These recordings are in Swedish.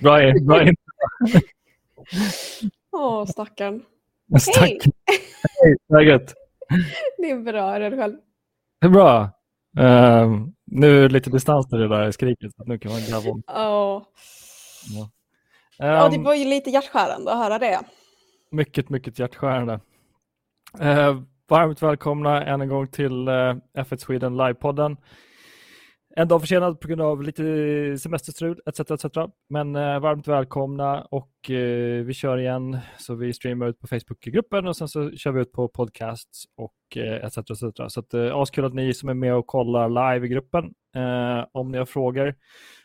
Bra, bra Åh, stackarn. Hej! Hej, läget? Det är bra, är det själv? Det är bra. Uh, nu är det lite distans till det där skriket, så nu kan man gräva om. Oh. Ja. Um, ja, det ehm, var ju lite hjärtskärande att höra det. Mycket, mycket hjärtskärande. Uh, varmt välkomna än en gång till uh, F1 Sweden Live-podden. En dag försenad på grund av lite semesterstrul etc. etc. Men eh, varmt välkomna och eh, vi kör igen. Så vi streamar ut på Facebookgruppen och sen så kör vi ut på podcasts och eh, etc. etc. Så att, eh, askul att ni som är med och kollar live i gruppen. Eh, om ni har frågor,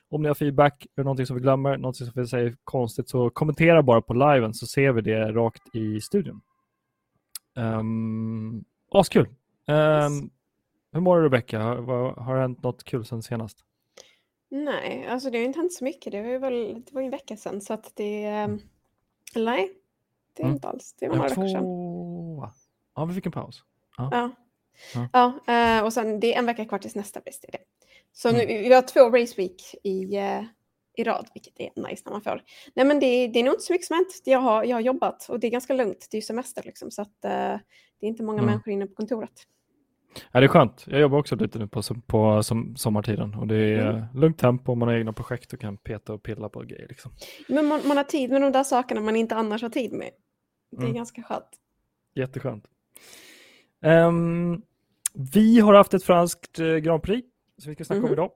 om ni har feedback, eller någonting som vi glömmer, någonting som vi säger konstigt så kommentera bara på liven så ser vi det rakt i studion. Um, askul! Um, yes. Hur mår du Rebecka? Har, har det hänt något kul sen senast? Nej, alltså det har inte hänt så mycket. Det var ju väl, det var en vecka sedan så att det... Mm. Nej, det är mm. inte alls. Det var några veckor sedan. Ja, vi fick en paus. Ja, ja. ja. ja eh, och sen det är en vecka kvar tills nästa bäst det. Så mm. nu, vi har två race week i, eh, i rad, vilket är nice när man får. Nej men det, det är nog inte så mycket som hänt. Jag har, jag har jobbat och det är ganska lugnt. Det är ju semester liksom så att det är inte många mm. människor inne på kontoret. Ja, det är skönt. Jag jobbar också lite nu på, på som, sommartiden och det är mm. lugnt tempo, man har egna projekt och kan peta och pilla på grejer. Liksom. Men man, man har tid med de där sakerna man inte annars har tid med. Det är mm. ganska skönt. Jätteskönt. Um, vi har haft ett franskt uh, Grand Prix som vi ska snacka mm. om idag.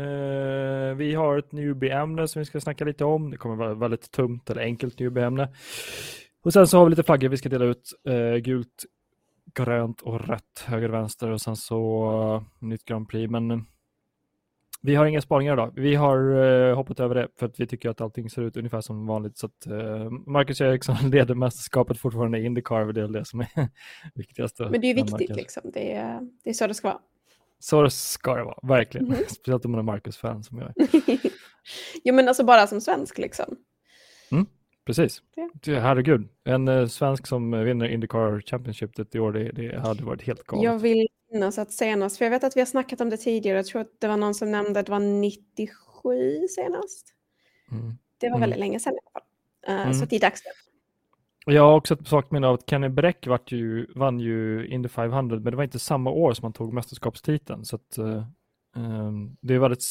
Uh, vi har ett newbie-ämne som vi ska snacka lite om. Det kommer vara väldigt tungt eller enkelt newbie-ämne. Och sen så har vi lite flaggor vi ska dela ut. Uh, gult, grönt och rött, höger, vänster och sen så uh, nytt Grand Prix. Men uh, vi har inga spaningar idag. Vi har uh, hoppat över det för att vi tycker att allting ser ut ungefär som vanligt. Så att Marcus Eriksson leder mästerskapet fortfarande i Indycar, det är det som är viktigast. Men det är viktigt liksom, det är, det är så det ska vara. Så det ska det vara, verkligen. Mm. Speciellt om man är Marcus-fan som jag är. jo men alltså bara som svensk liksom. Precis. Ja. Herregud, en eh, svensk som vinner Indycar Championship i år, det, det hade varit helt galet. Jag vill minnas att senast, för jag vet att vi har snackat om det tidigare, jag tror att det var någon som nämnde att det var 97 senast. Mm. Det var mm. väldigt länge sedan i alla fall. Uh, mm. Så det är dags nu. Jag har också ett svagt minne av att Kenny Bräck ju, vann ju Indy 500, men det var inte samma år som han tog mästerskapstiteln. Så att, uh, um, det är väldigt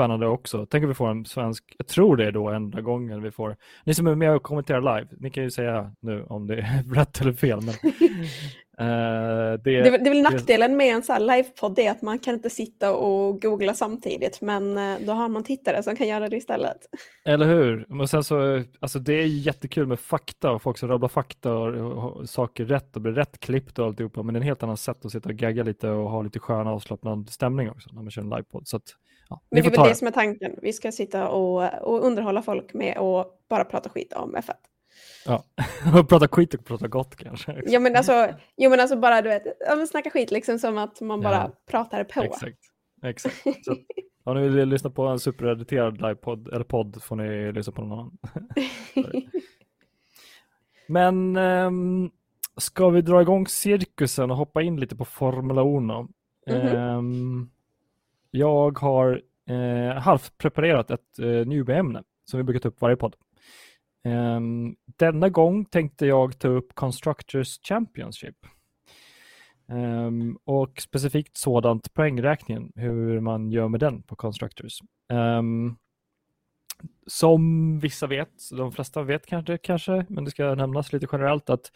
spännande också. Tänk om vi får en svensk, jag tror det är då enda gången vi får, ni som är med och kommenterar live, ni kan ju säga nu om det är rätt eller fel. Men, uh, det, det, det, är väl nackdelen med en här livepodd, det är att man kan inte sitta och googla samtidigt, men uh, då har man tittare som kan göra det istället. Eller hur? Och sen så, alltså det är jättekul med fakta och folk som rabblar fakta och, och, och saker rätt och blir rätt klippt och alltihopa, men det är en helt annan sätt att sitta och gagga lite och ha lite skön avslappnad stämning också när man kör en livepodd. Så att, Ja, Men det är väl det som är tanken. Vi ska sitta och, och underhålla folk med att bara prata skit om F1. Ja, och prata skit och prata gott kanske. Ja men alltså, jo, men alltså bara du vet, snacka skit liksom som att man bara ja. pratar på. Exakt. Exakt. Så, om ni vill lyssna på en superediterad livepodd eller podd får ni lyssna på någon annan. men um, ska vi dra igång cirkusen och hoppa in lite på Formula 1? Mm -hmm. um, jag har eh, halvpreparerat ett eh, newbie-ämne som vi brukar ta upp varje podd. Eh, denna gång tänkte jag ta upp Constructors Championship. Um, och specifikt sådant poängräkningen, hur man gör med den på Constructors. Um, som vissa vet, de flesta vet kanske, kanske, men det ska nämnas lite generellt att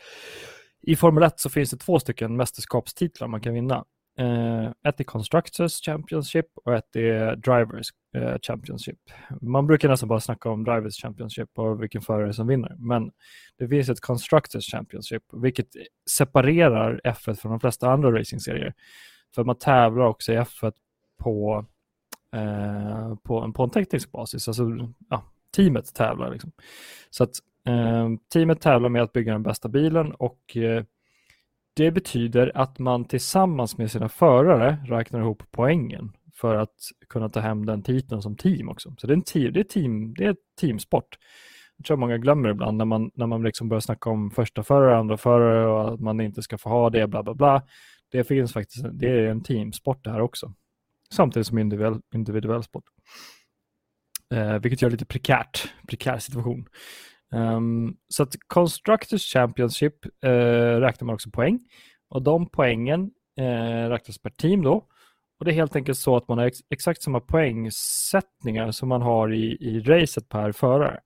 i Formel 1 så finns det två stycken mästerskapstitlar man kan vinna. Eh, ett är Constructors Championship och ett är Drivers eh, Championship. Man brukar nästan bara snacka om Drivers Championship och vilken förare som vinner. Men det finns ett Constructors Championship, vilket separerar F1 från de flesta andra racingserier. För man tävlar också i F1 på, eh, på, en, på en teknisk basis. Alltså, ja, teamet tävlar. Liksom. Så att eh, teamet tävlar med att bygga den bästa bilen och eh, det betyder att man tillsammans med sina förare räknar ihop poängen för att kunna ta hem den titeln som team också. Så det är, en team, det är, team, det är teamsport. Jag tror många glömmer ibland när man, när man liksom börjar snacka om första förare, andra förare och att man inte ska få ha det, bla bla bla. Det finns faktiskt, det är en teamsport det här också. Samtidigt som individuell, individuell sport. eh, vilket gör lite prekärt, prekär situation. Um, så att Constructors Championship uh, räknar man också poäng och de poängen uh, räknas per team då. Och det är helt enkelt så att man har ex exakt samma poängsättningar som man har i, i racet per förare.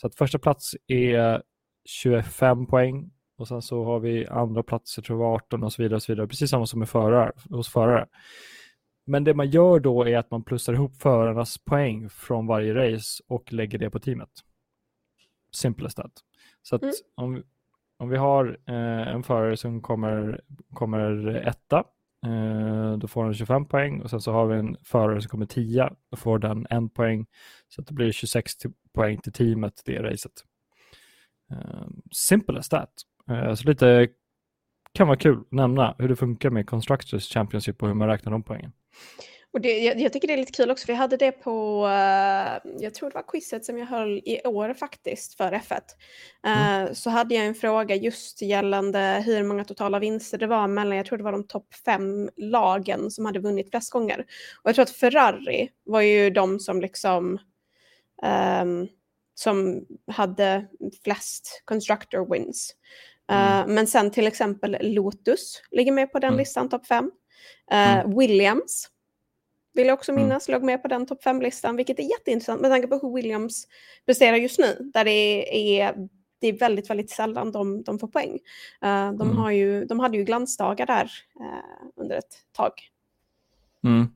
Så att första plats är 25 poäng och sen så har vi andra platser, tror jag 18 och så vidare. Och så vidare. Precis samma som med förare, hos förare. Men det man gör då är att man plussar ihop förarnas poäng från varje race och lägger det på teamet. Simple as that. Så att mm. om, om vi har eh, en förare som kommer, kommer etta, eh, då får den 25 poäng och sen så har vi en förare som kommer tia, då får den en poäng. Så att det blir 26 poäng till teamet det racet. Eh, simple as that. Eh, så lite kan vara kul att nämna hur det funkar med Constructors Championship och hur man räknar de poängen. Och det, jag, jag, tycker det är lite kul också, för jag hade det på, uh, jag tror det var quizet som jag höll i år faktiskt för F1. Uh, mm. Så hade jag en fråga just gällande hur många totala vinster det var mellan, jag tror det var de topp fem lagen som hade vunnit flest gånger. Och jag tror att Ferrari var ju de som liksom um, som hade flest constructor wins. Uh, Men sen till exempel Lotus ligger med på den mm. listan, topp fem. Mm. Williams vill jag också mm. minnas, mm. låg med på den topp fem-listan, vilket är jätteintressant med tanke på hur Williams presterar just nu, där det är, det är väldigt, väldigt sällan de, de får poäng. Uh, de, mm. har ju, de hade ju glansdagar där uh, under ett tag. Mm.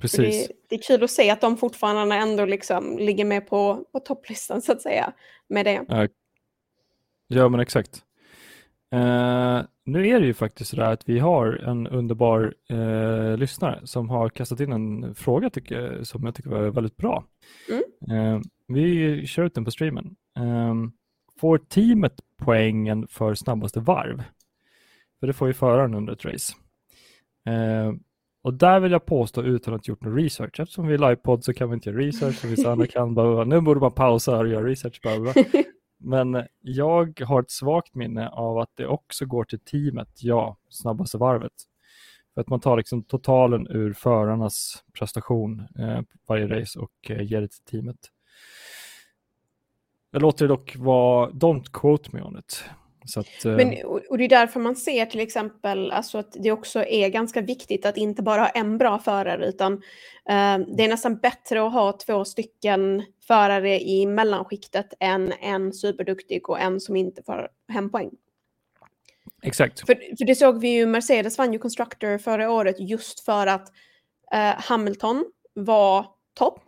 Precis. Det, det, är kul att se att de fortfarande ändå liksom ligger med på, på topplistan så att säga med det. Ja, men exakt. Uh, nu är det ju faktiskt så att vi har en underbar uh, lyssnare som har kastat in en fråga tycker, som jag tycker var väldigt bra. Mm. Uh, vi kör ut den på streamen. får teamet poängen för snabbaste varv? För det får ju föraren under ett race. och där vill jag påstå utan att gjort någon research. Eftersom vi är livepodd så kan vi inte göra research och vissa andra kan bara, nu borde man pausa och göra research. Bara. Men jag har ett svagt minne av att det också går till teamet, ja, snabbaste varvet. För att man tar liksom totalen ur förarnas prestation eh, varje race och eh, ger det till teamet. Jag låter det dock vara, don't quote me on it. Att, eh... Men, och det är därför man ser till exempel alltså att det också är ganska viktigt att inte bara ha en bra förare utan eh, det är nästan bättre att ha två stycken förare i mellanskiktet än en superduktig och en som inte får hem poäng. Exakt. För, för det såg vi ju, Mercedes vann ju Constructor förra året just för att eh, Hamilton var topp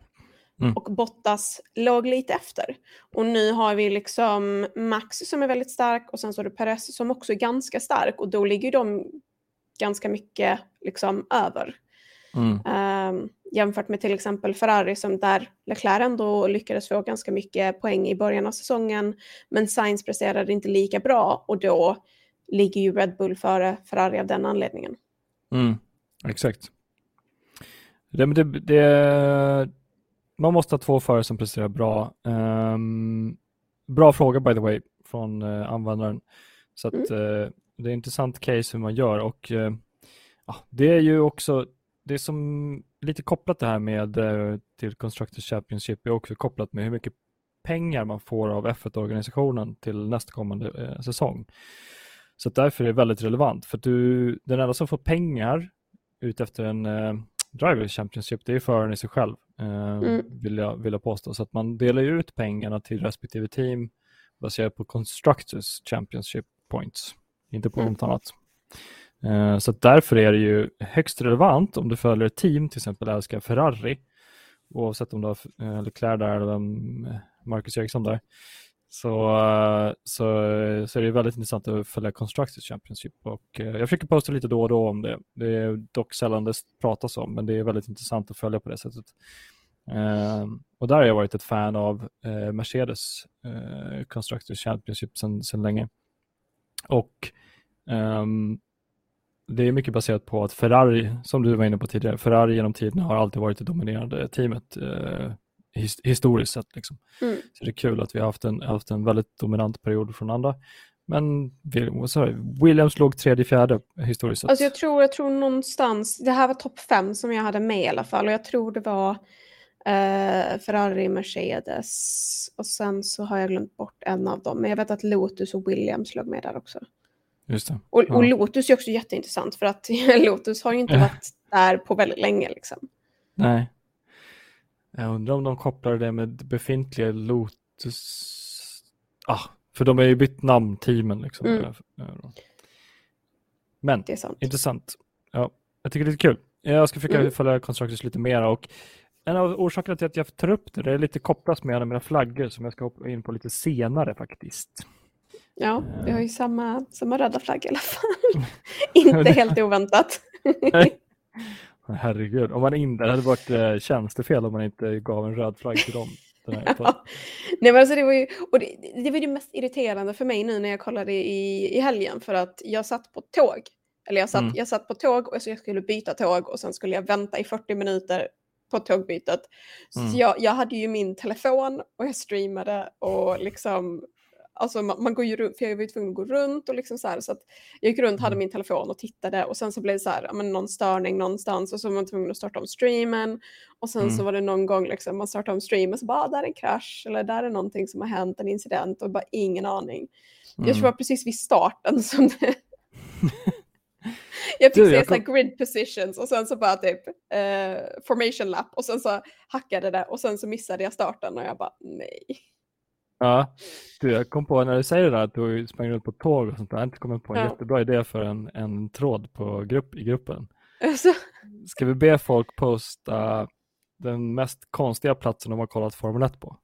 Mm. Och Bottas låg lite efter. Och nu har vi liksom Max som är väldigt stark och sen så är det Perez som också är ganska stark och då ligger de ganska mycket liksom över. Mm. Um, jämfört med till exempel Ferrari som där Leclerc ändå lyckades få ganska mycket poäng i början av säsongen men Sainz presterade inte lika bra och då ligger ju Red Bull före Ferrari av den anledningen. Mm. Exakt. Det, det, det, man måste ha två förare som presterar bra. Um, bra fråga by the way från uh, användaren. Så att, uh, det är intressant case hur man gör och uh, det är ju också det som lite kopplat det här med till Constructors Championship är också kopplat med hur mycket pengar man får av F1-organisationen till nästkommande säsong. Så därför är det väldigt relevant för du, den enda som får pengar ut efter en Driver Championship, det är föraren i sig själv, mm. vill, jag, vill jag påstå. Så att man delar ut pengarna till respektive team baserat på Constructors Championship Points, inte på mm. något annat. Eh, så därför är det ju högst relevant om du följer ett team, till exempel älskar Ferrari, oavsett om du har eh, Leclerc där eller Marcus Eriksson där, så, eh, så, eh, så är det väldigt intressant att följa Constructors Championship. Och, eh, jag försöker posta lite då och då om det. Det är dock sällan det pratas om, men det är väldigt intressant att följa på det sättet. Ehm, och där har jag varit ett fan av Mercedes eh, Constructors Championship sedan länge. Och um, det är mycket baserat på att Ferrari, som du var inne på tidigare, Ferrari genom tiden har alltid varit det dominerande teamet. Eh, his, historiskt sett. Liksom. Mm. Så det är kul att vi har haft en, haft en väldigt dominant period från andra. Men sorry, Williams låg tredje, fjärde historiskt sett. Alltså jag tror, jag tror någonstans, det här var topp fem som jag hade med i alla fall och jag tror det var Uh, Ferrari, Mercedes och sen så har jag glömt bort en av dem. Men jag vet att Lotus och Williams låg med där också. Just det. Och, och Lotus är också jätteintressant för att Lotus har ju inte varit där på väldigt länge. Liksom. Nej. Jag undrar om de kopplar det med befintliga Lotus. Ah, för de har ju bytt namn, teamen. Liksom. Mm. Men intressant. Ja, jag tycker det är kul. Jag ska försöka mm. följa Constructors lite mer och en av orsakerna till att jag tar upp det, det är lite kopplat med en av mina flaggor som jag ska hoppa in på lite senare faktiskt. Ja, vi har ju samma, samma röda flagga i alla fall. inte helt oväntat. Herregud, om man inte, hade varit eh, tjänstefel om man inte gav en röd flagg till dem. ja. Nej, men alltså det, var ju, och det, det var det mest irriterande för mig nu när jag kollade i, i helgen för att jag satt på tåg. Eller jag satt, mm. jag satt på tåg och så jag skulle byta tåg och sen skulle jag vänta i 40 minuter på tågbytet. Mm. Så jag, jag hade ju min telefon och jag streamade och liksom Alltså man, man, går ju runt, för jag var ju tvungen att gå runt och liksom så här, så att jag gick runt, hade mm. min telefon och tittade och sen så blev det så här, men någon störning någonstans och så var man tvungen att starta om streamen och sen mm. så var det någon gång liksom man startade om streamen så bara, ah, där är en krasch eller där är någonting som har hänt, en incident och bara ingen aning. Mm. Jag tror det var precis vid starten som det jag fick du, se jag kom... grid positions och sen så bara typ uh, formation lap och sen så hackade det och sen så missade jag starten och jag bara nej. Ja, du, jag kom på när du säger det där att du sprang runt på tåg och sånt där, jag har inte kommit på en ja. jättebra idé för en, en tråd på grupp, i gruppen. Alltså. Ska vi be folk posta den mest konstiga platsen de har kollat Formel 1 på?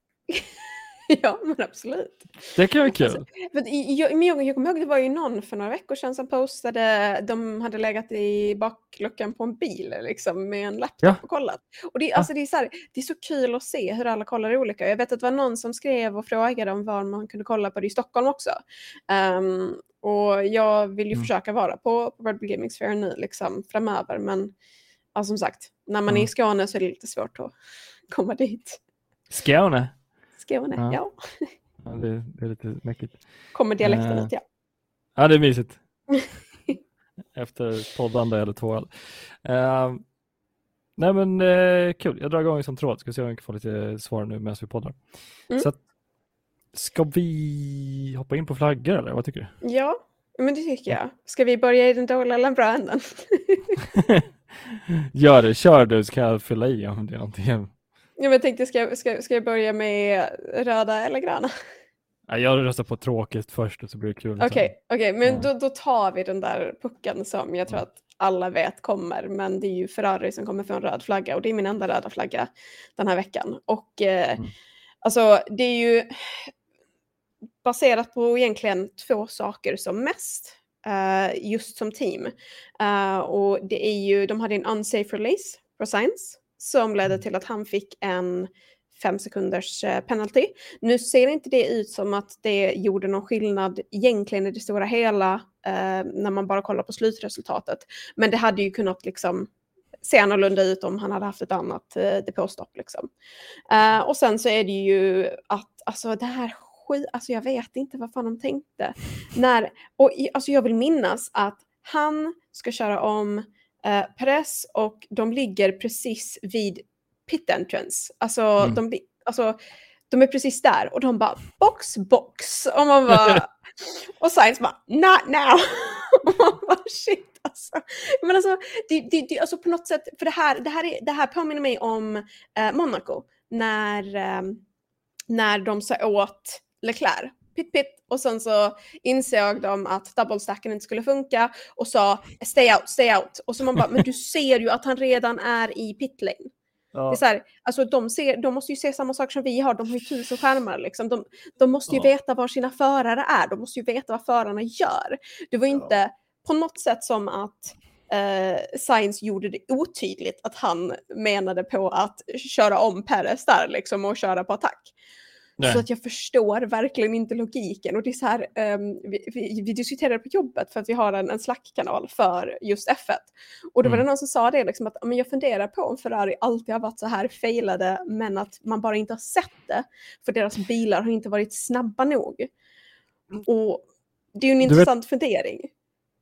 ja, men absolut. Det kan vara kul. Alltså, jag, men jag, jag kommer ihåg, det var ju någon för några veckor sedan som postade, de hade legat i bakluckan på en bil liksom, med en laptop ja. och kollat. Och det, ja. alltså, det, är så här, det är så kul att se hur alla kollar olika. Jag vet att det var någon som skrev och frågade om var man kunde kolla på det i Stockholm också. Um, och jag vill ju mm. försöka vara på, på Red Bull Gaming Sphere nu liksom, framöver, men ja, som sagt, när man mm. är i. Skåne så är det lite svårt att komma dit. Skåne? Skåne, ja. ja. ja det, det, är lite mäckigt. Kommer dialekten uh, ut, ja. Ja, det är mysigt. Efter poddande eller två öl. Uh, nej men uh, kul, jag drar igång sån tråd. Ska se om vi kan få lite svar nu medan vi poddar. Mm. Så att, ska vi hoppa in på flaggor eller vad tycker du? Ja, men det tycker jag. Ska vi börja i den dåliga eller bra änden? Gör det, kör du så kan jag fylla i om det är någonting Ja, men jag tänkte, ska jag, ska, ska jag börja med röda eller gröna? jag röstar på tråkigt först och så blir det kul. Okej, okay, okay, men då, då tar vi den där pucken som jag tror att alla vet kommer. Men det är ju Ferrari som kommer få en röd flagga och det är min enda röda flagga den här veckan. Och eh, mm. alltså det är ju baserat på egentligen två saker som mest. Uh, just som team. Uh, och det är ju, de hade en unsafe release för Science som ledde till att han fick en fem sekunders eh, penalty. Nu ser inte det ut som att det gjorde någon skillnad egentligen i det stora hela eh, när man bara kollar på slutresultatet. Men det hade ju kunnat liksom se annorlunda ut om han hade haft ett annat eh, depåstopp. Liksom. Eh, och sen så är det ju att alltså det här skit, alltså jag vet inte vad fan de tänkte. När, och alltså jag vill minnas att han ska köra om eh, press och de ligger precis vid pit entrance. Alltså, mm. de, alltså, de är precis där och de bara box, box. Och man bara... och Science bara not now. och man bara shit alltså. Men alltså, det, det, det, alltså på något sätt, för det här, det här, är, det här påminner mig om eh, Monaco. När, eh, när de sa åt Leclerc pitt pitt och sen så insåg de att double stacken inte skulle funka och sa stay out, stay out. Och så man bara, men du ser ju att han redan är i pit lane. Ja. Det är så här, alltså de, ser, de måste ju se samma sak som vi har, de har ju tusen skärmar. Liksom. De, de måste ju ja. veta var sina förare är, de måste ju veta vad förarna gör. Det var ju inte ja. på något sätt som att eh, Science gjorde det otydligt att han menade på att köra om Perez där liksom, och köra på attack. Nej. Så att jag förstår verkligen inte logiken. Och det är så här, um, vi, vi, vi diskuterade på jobbet för att vi har en, en Slack-kanal för just F1. Och då var det mm. någon som sa det, liksom att men jag funderar på om Ferrari alltid har varit så här failade men att man bara inte har sett det. För deras bilar har inte varit snabba nog. Och det är ju en du intressant vet, fundering.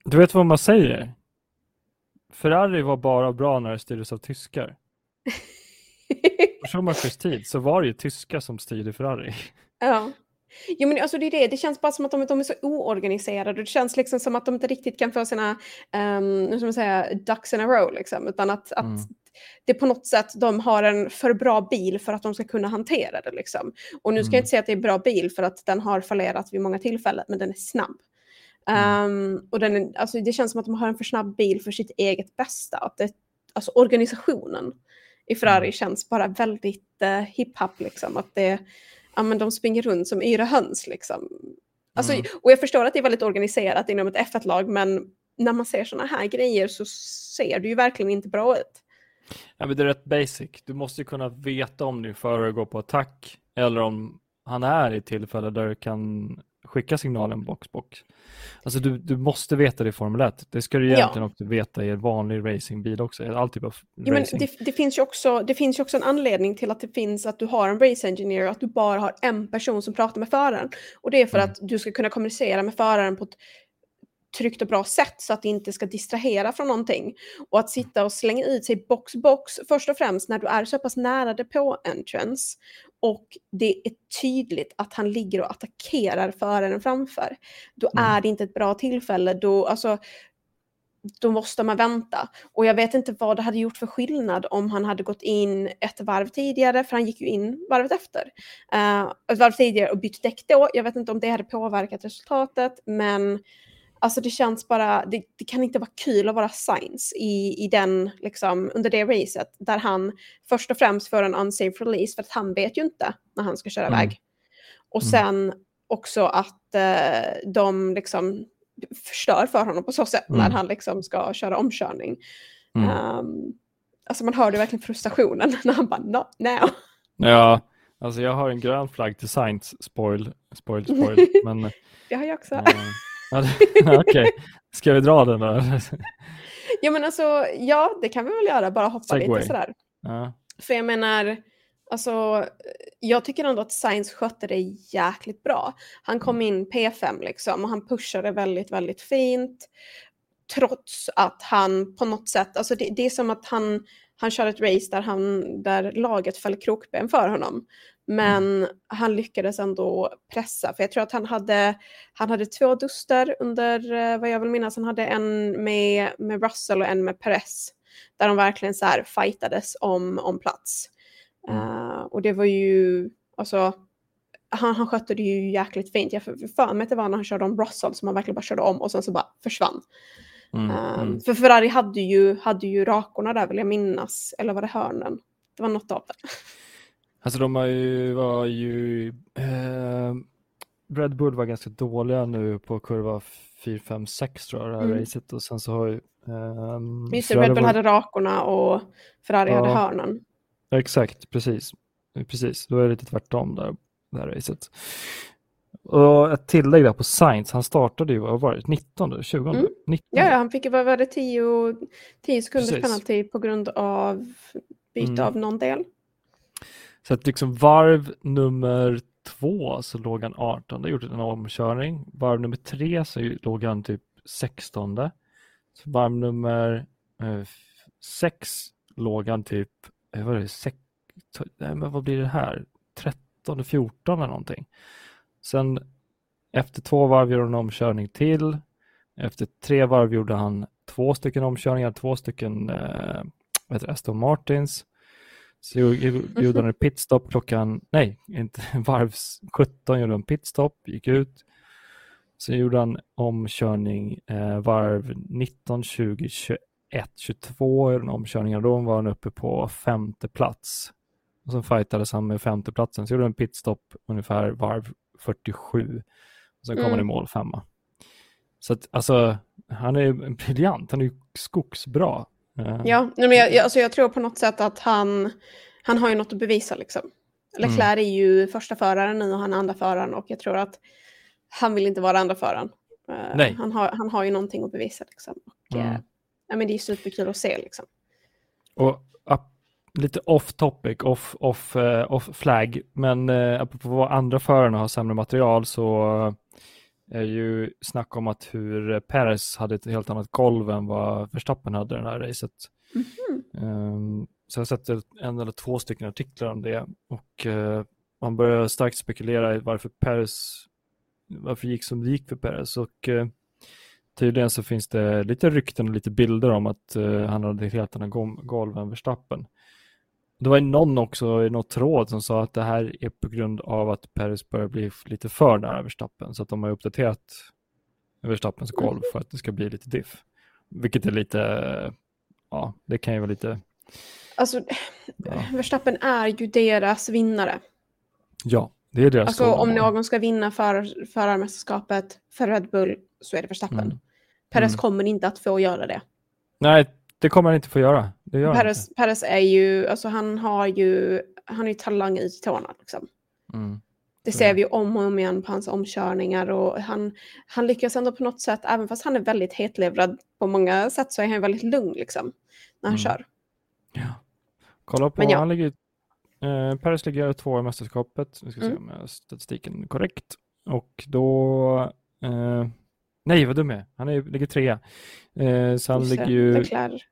Du vet vad man säger? Ferrari var bara bra när det styrdes av tyskar. på Schumachers tid så var det ju tyska som styrde Ferrari. Ja. Jo men alltså det är det, det känns bara som att de, de är så oorganiserade. Det känns liksom som att de inte riktigt kan få sina, um, ska man säga, ducks in a row liksom. Utan att, mm. att det på något sätt, de har en för bra bil för att de ska kunna hantera det liksom. Och nu ska mm. jag inte säga att det är en bra bil för att den har fallerat vid många tillfällen, men den är snabb. Mm. Um, och den är, alltså det känns som att de har en för snabb bil för sitt eget bästa. Att det, alltså organisationen i Ferrari mm. känns bara väldigt uh, hiphop liksom. Att det, ja men de springer runt som yra höns liksom. Alltså, mm. Och jag förstår att det är väldigt organiserat inom ett F1-lag, men när man ser sådana här grejer så ser det ju verkligen inte bra ut. Ja, men det är rätt basic. Du måste ju kunna veta om din förare går på attack eller om han är i tillfälle där du kan skicka signalen box box. Alltså du, du måste veta det i Formel 1. Det ska du egentligen ja. också veta i en vanlig racingbil också. All typ av ja, men det, det, finns ju också, det finns ju också en anledning till att det finns att du har en race engineer och att du bara har en person som pratar med föraren. Och det är för mm. att du ska kunna kommunicera med föraren på ett tryggt och bra sätt så att det inte ska distrahera från någonting. Och att sitta och slänga ut sig box box först och främst när du är så pass nära på entrance och det är tydligt att han ligger och attackerar föraren framför. Då mm. är det inte ett bra tillfälle. Då, alltså, då måste man vänta. Och jag vet inte vad det hade gjort för skillnad om han hade gått in ett varv tidigare, för han gick ju in varvet efter. Uh, ett varv tidigare och bytt däck då. Jag vet inte om det hade påverkat resultatet, men Alltså det känns bara, det, det, kan inte vara kul att vara Science i, i den, liksom, under det racet där han först och främst får en unsafe release för att han vet ju inte när han ska köra mm. iväg. Och mm. sen också att eh, de liksom förstör för honom på så sätt mm. när han liksom ska köra omkörning. Um, alltså man hörde verkligen frustrationen när han bara not now. Ja, alltså jag har en grön flagg till Science, spoil, spoil, spoil. men, det har jag också. Äh, Okej, okay. ska vi dra den då? ja men alltså, ja det kan vi väl göra, bara hoppa Segway. lite sådär. Ja. För jag menar, alltså, jag tycker ändå att Science skötte det jäkligt bra. Han kom in P5 liksom och han pushade väldigt, väldigt fint. Trots att han på något sätt, alltså det, det är som att han, han kör ett race där, han, där laget föll krokben för honom. Men mm. han lyckades ändå pressa, för jag tror att han hade, han hade två duster under, eh, vad jag vill minnas, han hade en med, med Russell och en med Perez. Där de verkligen så här fightades om, om plats. Mm. Uh, och det var ju, alltså, han, han skötte det ju jäkligt fint. Jag för, för mig att det var när han körde om Russell som han verkligen bara körde om och sen så bara försvann. Mm, um, För Ferrari hade ju, hade ju rakorna där vill jag minnas, eller var det hörnen? Det var något av det. Alltså de har ju, var ju, eh, Red Bull var ganska dåliga nu på kurva 4, 5, 6 tror jag det här mm. racet och sen så har ju eh, Just det, Red Bull hade rakorna och Ferrari ja, hade hörnan. Exakt, precis. Precis, då är det lite tvärtom där, det här racet. Och ett tillägg där på Sainz, han startade ju, vad var det, 19, 20? Mm. 19. Ja, ja, han fick ju, vad var det, 10, 10 sekunders penalty på grund av byte mm. av någon del. Så att liksom varv nummer två så låg han 18, gjorde en omkörning. Varv nummer tre så låg han typ 16. Så varv nummer eh, sex låg han typ, eh, vad, är det, sex, nej, men vad blir det här? 13, 14 eller någonting. Sen efter två varv gjorde han en omkörning till. Efter tre varv gjorde han två stycken omkörningar, två stycken eh, Aston Martins. Så gjorde han en pitstop klockan, nej, inte varv 17 gjorde han pitstop, gick ut. Sen gjorde han omkörning eh, varv 19, 20, 21, 22 gjorde omkörningar. Då var han uppe på femte plats. Och sen fightades han med femteplatsen. Så gjorde han pitstop ungefär varv 47. Och sen kom mm. han i mål femma. Så att alltså, han är briljant. Han är ju skogsbra. Ja, men jag, jag, alltså jag tror på något sätt att han, han har ju något att bevisa liksom. Leclerc mm. är ju första föraren nu och han är andra föraren och jag tror att han vill inte vara andra föraren. Uh, Nej. Han, har, han har ju någonting att bevisa liksom. Och, mm. uh, ja, men det är superkul att se liksom. Och uh, lite off topic, off, off, uh, off flag, men uh, apropå vad andra förarna har sämre material så är ju snack om att hur Perez hade ett helt annat golv än vad Verstappen hade i det här racet. Mm -hmm. um, så jag har sett en eller två stycken artiklar om det och eh, man börjar starkt spekulera i varför Peres, varför gick som det gick för Peres och eh, tydligen så finns det lite rykten och lite bilder om att eh, han hade helt annan golv än Verstappen. Det var någon också i något tråd som sa att det här är på grund av att Peres börjar bli lite för nära Verstappen så att de har uppdaterat Verstappens golv för att det ska bli lite diff. Vilket är lite, ja, det kan ju vara lite... Alltså, ja. Verstappen är ju deras vinnare. Ja, det är deras Alltså om någon ska vinna för, förarmästerskapet för Red Bull så är det Verstappen. Mm. Perez mm. kommer inte att få göra det. Nej, det kommer han inte få göra. Det gör Perez, inte. Perez är ju, alltså han har ju, han är ju talang i tårna liksom. Mm. Det ser vi ju om och om igen på hans omkörningar och han, han lyckas ändå på något sätt, även fast han är väldigt hetlevrad på många sätt så är han väldigt lugn liksom när han mm. kör. Ja. Kolla på, ja. han ligger, eh, Paris ligger två i mästerskapet, vi ska mm. se om jag har statistiken korrekt. Och då, eh, nej vad dum jag är, han är, ligger trea. Eh, så han ligger ju... Leclerc.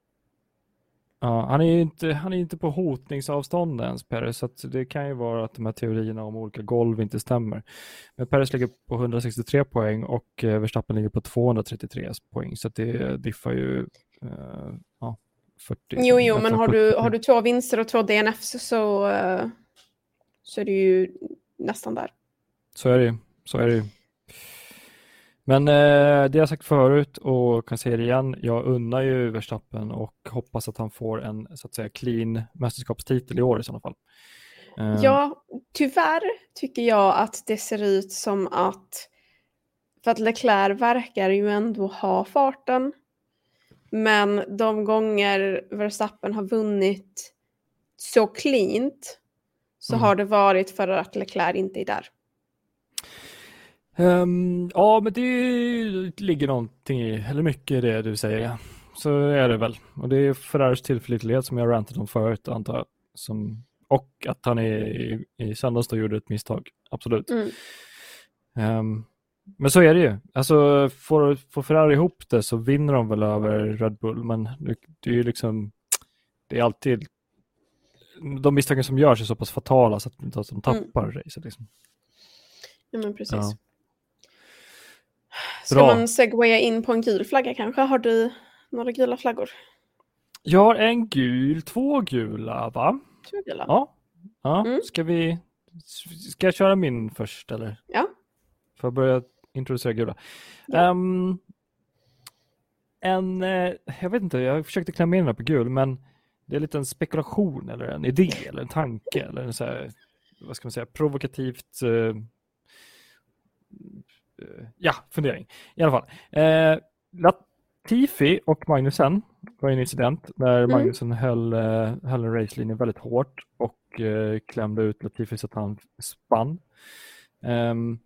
Ja, han är ju inte, han är inte på hotningsavstånd ens, Peres, så det kan ju vara att de här teorierna om olika golv inte stämmer. Men Peres ligger på 163 poäng och eh, Verstappen ligger på 233 poäng, så det diffar ju uh, ja, 40. Jo, jo, men har du, har du två vinster och två DNFs så, uh, så är det ju nästan där. Så är det ju. Så är det ju. Men eh, det jag sagt förut och kan säga det igen, jag unnar ju Verstappen och hoppas att han får en så att säga clean mästerskapstitel i år i sådana fall. Eh. Ja, tyvärr tycker jag att det ser ut som att för att Leclerc verkar ju ändå ha farten. Men de gånger Verstappen har vunnit så cleant så mm. har det varit för att Leclerc inte är där. Um, ja, men det ligger någonting i, eller mycket i det du säger. Så är det väl. Och det är Ferraris tillförlitlighet som jag rantat om förut, antar jag. Som, och att han är, i, i söndags då gjorde ett misstag, absolut. Mm. Um, men så är det ju. Alltså, får, får Ferrari ihop det så vinner de väl över Red Bull, men det, det är ju liksom, det är alltid, de misstagen som görs är så pass fatala så att, att de tappar mm. racet. Liksom. Ja, men precis. Ja. Ska Bra. man segwaya in på en gul flagga kanske? Har du några gula flaggor? Jag har en gul, två gula va? Två gula? Ja. ja. Mm. Ska vi, ska jag köra min först eller? Ja. Får jag börja introducera gula? Ja. Um, en, eh, jag vet inte, jag försökte klämma in den på gul men det är lite en spekulation eller en idé eller en tanke eller en så här, vad ska man säga, provokativt Eh, ja, fundering. I alla fall. Eh, Latifi och Magnusen var en incident där mm. Magnusen höll, eh, höll en racelinje väldigt hårt och eh, klämde ut Latifi så att han spann. Um,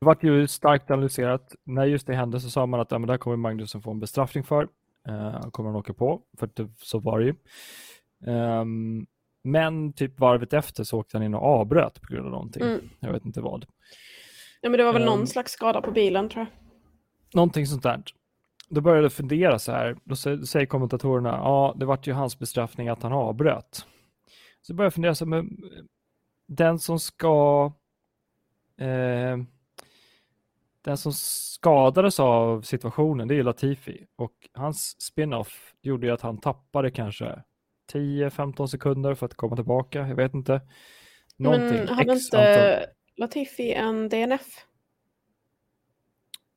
det var ju starkt analyserat. När just det hände så sa man att ja, men där kommer Magnusen få en bestraffning för. Uh, kommer han åka på, för det, så var det ju. Um, men typ varvet efter så åkte han in och avbröt på grund av någonting. Mm. Jag vet inte vad. Ja, men det var väl um, någon slags skada på bilen tror jag. Någonting sånt där. Då började jag fundera så här. Då säger kommentatorerna, ja, det vart ju hans bestraffning att han avbröt. Så började jag fundera så men den som ska eh, den som skadades av situationen, det är Latifi. Och hans spin-off gjorde ju att han tappade kanske 10-15 sekunder för att komma tillbaka. Jag vet inte. Någonting. Men hade inte Latifi en DNF?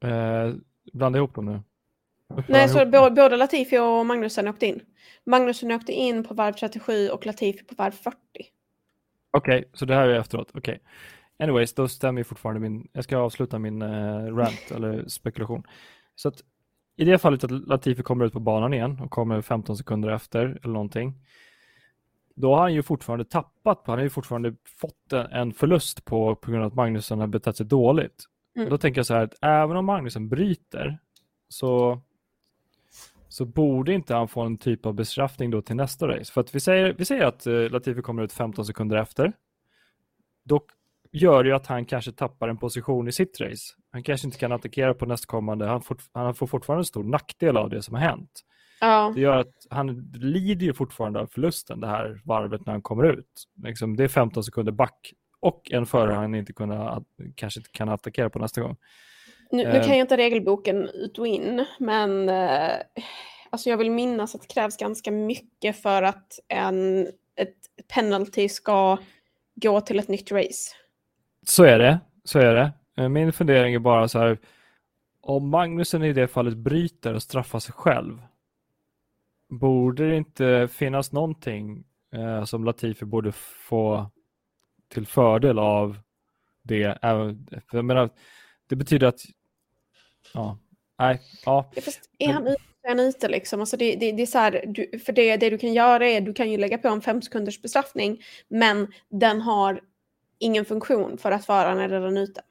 Eh, blanda ihop dem nu. Nej, så både, både Latifi och Magnusen åkte in. Magnusen åkte in på varv 37 och Latifi på varv 40. Okej, okay, så det här är efteråt. Okej. Okay. Anyways, då stämmer fortfarande min... Jag ska avsluta min uh, rant eller spekulation. Så att i det fallet att Latifi kommer ut på banan igen och kommer 15 sekunder efter eller någonting då har han ju fortfarande tappat, han har ju fortfarande fått en förlust på, på grund av att Magnusson har betett sig dåligt. Mm. Då tänker jag så här att även om Magnusson bryter så, så borde inte han få en typ av bestraffning då till nästa race. För att vi säger, vi säger att uh, Latifi kommer ut 15 sekunder efter. Då gör det ju att han kanske tappar en position i sitt race. Han kanske inte kan attackera på nästkommande. Han, fort, han får fortfarande en stor nackdel av det som har hänt. Ja. Det gör att han lider ju fortfarande av förlusten det här varvet när han kommer ut. Liksom, det är 15 sekunder back och en förare han inte kunna, kanske inte kan attackera på nästa gång. Nu, nu kan jag inte regelboken ut och in, men eh, alltså jag vill minnas att det krävs ganska mycket för att en, ett penalty ska gå till ett nytt race. Så är det, så är det. Eh, min fundering är bara så här, om Magnusen i det fallet bryter och straffar sig själv, borde det inte finnas någonting eh, som Latifi borde få till fördel av det? Jag menar, det betyder att, ja, nej, ja. är han ute är han ute liksom. Alltså det, det, det är så här, du, för det, det du kan göra är, du kan ju lägga på en fem sekunders bestraffning, men den har ingen funktion för att föraren är redan ute.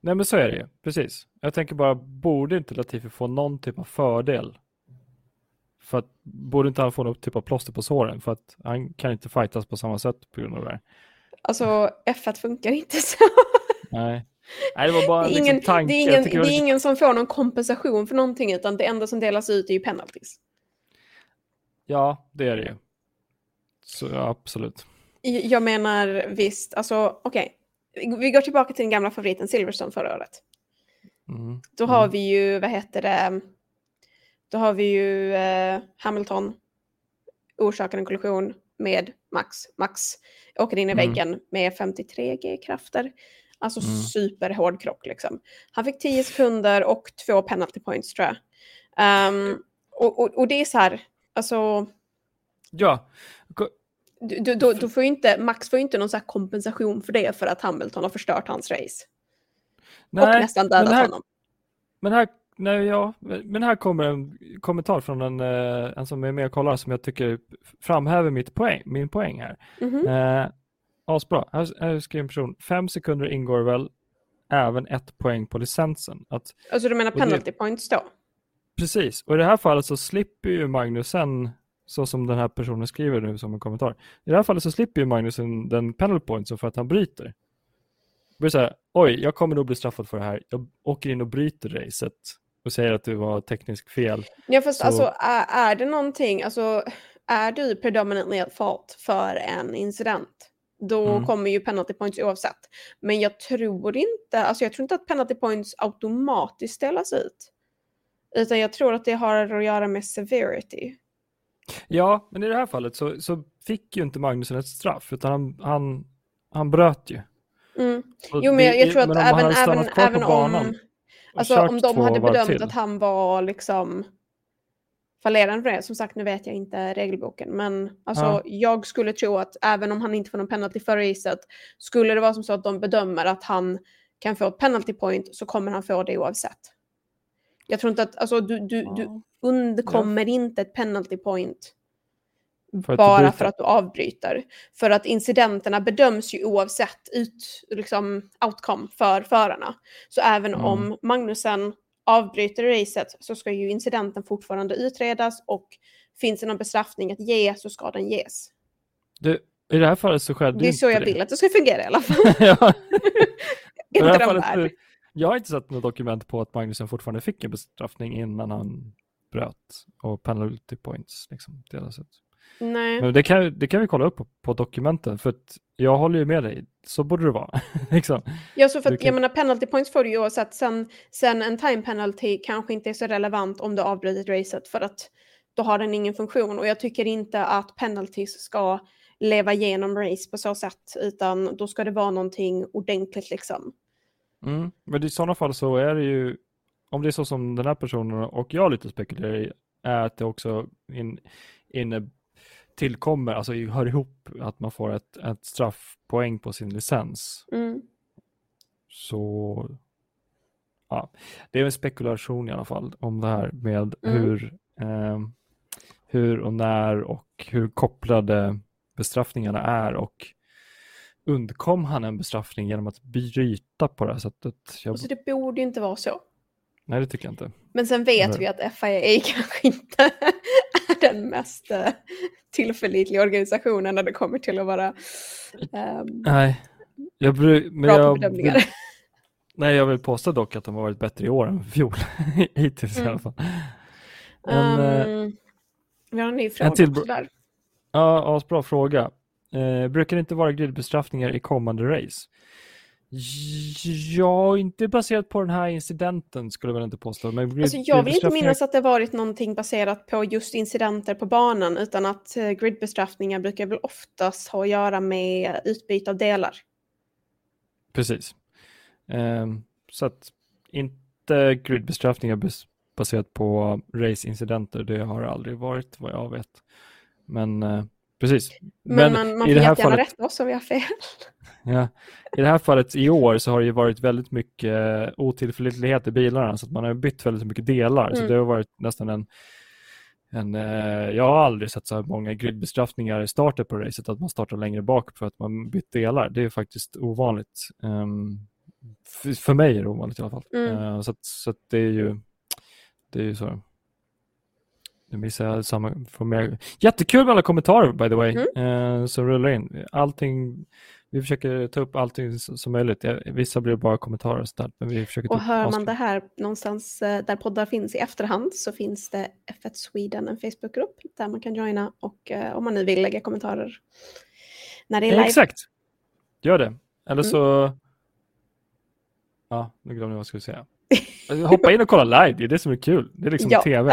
Nej men så är det ju, precis. Jag tänker bara, borde inte Latifi få någon typ av fördel? För att, borde inte han få något typ av plåster på såren? För att han kan inte fightas på samma sätt på grund av det här. Alltså F1 funkar inte så. Nej. Nej, det var bara det är liksom ingen, tanke. Det är, ingen, det är ingen som får någon kompensation för någonting utan det enda som delas ut är ju penalties. Ja, det är det ju. Så ja, absolut. Jag menar visst, alltså okej. Okay. Vi går tillbaka till den gamla favoriten Silverstone förra året. Mm. Då har mm. vi ju, vad heter det, då har vi ju eh, Hamilton orsakar en kollision med Max. Max åker in i mm. väggen med 53 G-krafter. Alltså mm. superhård krock liksom. Han fick 10 sekunder och två penalty points tror jag. Um, och, och, och, det är så här, alltså... Ja. Du, du, du, får inte, Max får ju inte någon så kompensation för det för att Hamilton har förstört hans race. Nej, och nästan dödat här, honom. Men här, nej, ja, men här kommer en kommentar från en, eh, en som är med och kollar som jag tycker framhäver mitt poäng, min poäng här. Mm -hmm. eh, Asbra. Här, här skriver en person, fem sekunder ingår väl även ett poäng på licensen. Att, alltså du menar penalty det, points då? Precis, och i det här fallet så slipper ju Magnusen, så som den här personen skriver nu som en kommentar, i det här fallet så slipper ju Magnusen den penalty pointsen för att han bryter. Det blir så här, oj, jag kommer nog bli straffad för det här. Jag åker in och bryter racet och säger att det var tekniskt fel. Ja, fast så... alltså är, är det någonting, alltså är du predominantly at fault för en incident? då mm. kommer ju penalty points oavsett. Men jag tror inte, alltså jag tror inte att penalty points automatiskt delas ut. Utan jag tror att det har att göra med severity. Ja, men i det här fallet så, så fick ju inte Magnusson ett straff, utan han, han, han bröt ju. Mm. Jo, men jag, jag tror att även, även, även om, alltså, om de hade bedömt att han var liksom fallerande för det. Som sagt, nu vet jag inte regelboken, men alltså, ja. jag skulle tro att även om han inte får någon penalty för racet, skulle det vara som så att de bedömer att han kan få ett penalty point så kommer han få det oavsett. Jag tror inte att, alltså du, du, ja. du undkommer ja. inte ett penalty point för bara för att du avbryter. För att incidenterna bedöms ju oavsett ut, liksom, outcome för förarna. Så även mm. om Magnusen avbryter racet så ska ju incidenten fortfarande utredas och finns det någon bestraffning att ge så ska den ges. Du, I det här fallet så skedde Det är så jag det. vill att det ska fungera i alla fall. ja. inte de fallet, jag har inte sett något dokument på att Magnusson fortfarande fick en bestraffning innan han bröt och penalty points liksom, delas ut. Nej. Men det kan, det kan vi kolla upp på, på dokumenten för att jag håller ju med dig. Så borde det vara. liksom. Ja, så för att, kan... jag menar penalty points får du ju oavsett. Sen, sen en time penalty kanske inte är så relevant om du avbrutit racet för att då har den ingen funktion och jag tycker inte att penalties ska leva igenom race på så sätt utan då ska det vara någonting ordentligt liksom. Mm. Men i sådana fall så är det ju, om det är så som den här personen och jag lite spekulerar i, är att det också in, inne tillkommer, alltså hör ihop att man får ett, ett straffpoäng på sin licens. Mm. Så ja, det är en spekulation i alla fall om det här med mm. hur, eh, hur och när och hur kopplade bestraffningarna är och undkom han en bestraffning genom att bryta på det här sättet? Jag... Alltså det borde ju inte vara så. Nej, det tycker jag inte. Men sen vet Nej. vi att FIA kanske inte den mest uh, tillförlitliga organisationen när det kommer till att vara um, Nej, jag bry, men bra jag, på bedömningar. Vill, nej, jag vill påstå dock att de har varit bättre i år än i fjol. Hittills mm. i alla fall. En, um, vi har en ny fråga en till... där. Ja, asbra fråga. Eh, brukar det inte vara gridbestraffningar i kommande race? Ja, inte baserat på den här incidenten skulle jag väl inte påstå. Men alltså, jag vill inte minnas att det varit någonting baserat på just incidenter på banan utan att eh, gridbestraffningar brukar väl oftast ha att göra med utbyte av delar. Precis. Um, så att inte gridbestraffningar baserat på race-incidenter, det har aldrig varit vad jag vet. Men uh, Precis. Men, Men man, man får jättegärna fallet... rätta oss om vi har fel. Ja. I det här fallet i år så har det ju varit väldigt mycket otillförlitlighet i bilarna så att man har bytt väldigt mycket delar. Mm. Så det har varit nästan en, en eh, jag har aldrig sett så här många gridbestraffningar i starten på racet att man startar längre bak för att man bytt delar. Det är faktiskt ovanligt. Um, för mig är det ovanligt i alla fall. Mm. Uh, så att, så att det är ju det är ju så. Nu missar jag samma. Får mer. Jättekul med alla kommentarer by the way mm. eh, som rullar in. Allting, vi försöker ta upp allting som möjligt. Vissa blir bara kommentarer och sådär, men vi försöker Och hör man det här någonstans eh, där poddar finns i efterhand så finns det F1 Sweden, en Facebookgrupp där man kan joina och eh, om man nu vill lägga kommentarer när det är live. Exakt, gör det. Eller mm. så... Ja, nu glömde jag vad jag skulle säga. Hoppa in och kolla live, det är det som är kul. Det är liksom ja, tv.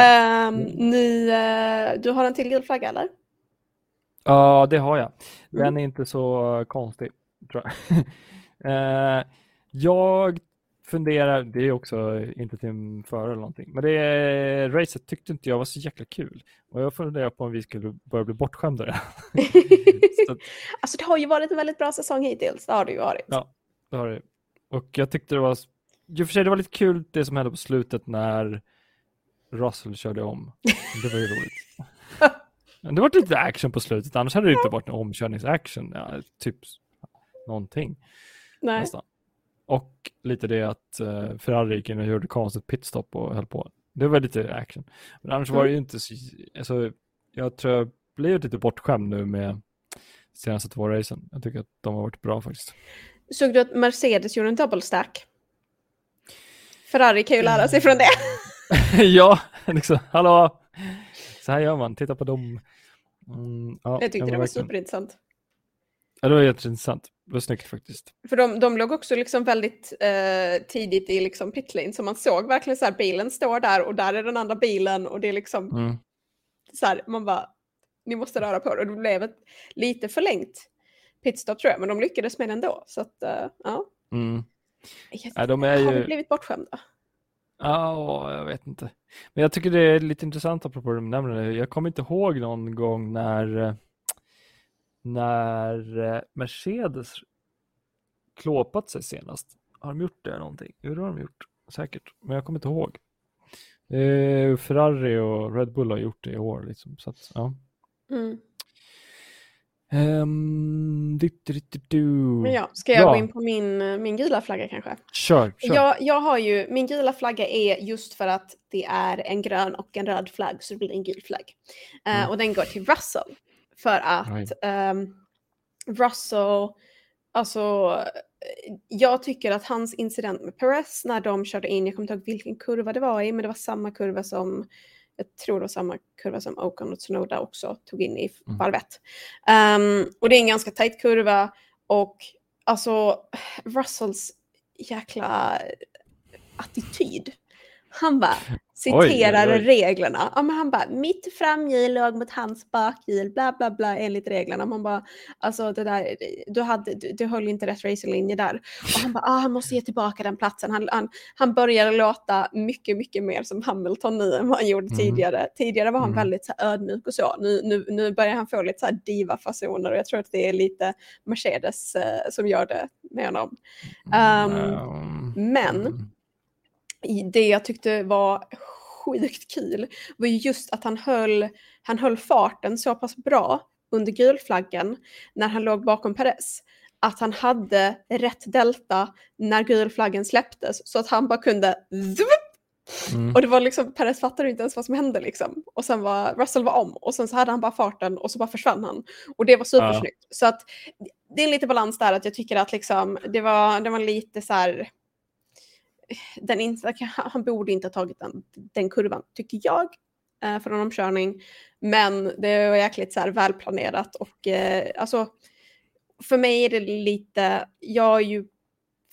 Um, ni, uh, du har en till gul flagga eller? Ja, det har jag. Den mm. är inte så konstig, tror jag. uh, jag funderar, det är också inte till före eller någonting, men det racet tyckte inte jag var så jäkla kul. Och jag funderar på om vi skulle börja bli bortskämda. att... Alltså det har ju varit en väldigt bra säsong hittills, det har det ju varit. Ja, det har det. Och jag tyckte det var i och för sig, det var lite kul det som hände på slutet när Russell körde om. Det var ju roligt. det var lite action på slutet, annars hade det inte varit en omkörningsaction. Ja, typ någonting. Nej. Nästan. Och lite det att uh, Ferrari gick in och gjorde konstigt pitstop och höll på. Det var lite action. Men annars mm. var det ju inte så... Alltså, jag tror jag blivit lite bortskämd nu med senaste två racen. Jag tycker att de har varit bra faktiskt. Såg du att Mercedes gjorde en double stack? Ferrari kan ju lära sig från det. ja, liksom, hallå, så här gör man, titta på dem. Mm, ja, jag tyckte det var superintressant. Ja, det var jätteintressant. Det var snyggt faktiskt. För de, de låg också liksom väldigt eh, tidigt i liksom pitlane, så man såg verkligen så här, bilen står där och där är den andra bilen och det är liksom mm. så här, man bara, ni måste röra på det. Och det blev ett lite förlängt pitstop tror jag, men de lyckades med det ändå. Så att, uh, ja. Mm. Ja, de är ju... Har vi blivit bortskämda? Ja, jag vet inte. Men jag tycker det är lite intressant apropå det nämner det. Jag kommer inte ihåg någon gång när, när eh, Mercedes klåpat sig senast. Har de gjort det någonting? Jo, det har de gjort. Säkert. Men jag kommer inte ihåg. Eh, Ferrari och Red Bull har gjort det i år. Liksom, så att, ja. Mm. Um, du, du, du, Men ja, ska jag ja. gå in på min, min gula flagga kanske? Kör, kör. Jag, jag har ju, min gula flagga är just för att det är en grön och en röd flagg så det blir en gul flagg. Uh, mm. Och den går till Russell. För att um, Russell, alltså jag tycker att hans incident med Perez när de körde in, jag kommer inte ihåg vilken kurva det var i, men det var samma kurva som jag tror det var samma kurva som Ocon och Tsunoda också tog in i mm. varv um, och det är en ganska tajt kurva och alltså Russells jäkla attityd. Han bara, citerar oj, oj, reglerna. Ja, men han bara, mitt framhjul låg mot hans bakhjul, bla bla bla enligt reglerna. Man bara, alltså det där, du, hade, du, du höll inte rätt racerlinje där. Och han bara, ah, han måste ge tillbaka den platsen. Han, han, han började låta mycket, mycket mer som Hamilton nu än vad han gjorde mm. tidigare. Tidigare var han mm. väldigt så här, ödmjuk och så. Nu, nu, nu börjar han få lite så här diva-fasoner och jag tror att det är lite Mercedes eh, som gör det med honom. Um, mm. Men det jag tyckte var sjukt kul var just att han höll, han höll farten så pass bra under gulflaggen när han låg bakom Perez att han hade rätt delta när gulflaggen släpptes så att han bara kunde mm. och det var liksom, Perez fattade inte ens vad som hände liksom. Och sen var Russell var om och sen så hade han bara farten och så bara försvann han. Och det var supersnyggt. Ja. Så att det är lite balans där att jag tycker att liksom det var, det var lite så här den in, han borde inte ha tagit den, den kurvan, tycker jag. eh, för en omkörning. Men det var jäkligt så här välplanerat och eh, alltså för mig är det lite, jag är ju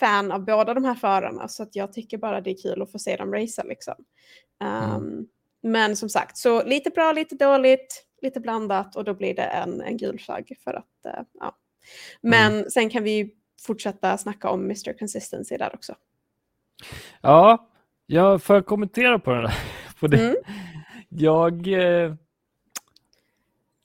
fan av båda de här förarna så att jag tycker bara det är kul att få se dem racea liksom. Um, mm. Men som sagt, så lite bra, lite dåligt, lite blandat och då blir det en, en gul flagg för att, uh, ja. Men mm. sen kan vi fortsätta snacka om Mr Consistency där också. Ja, jag får kommentera på, den, på det. Mm. Jag, eh,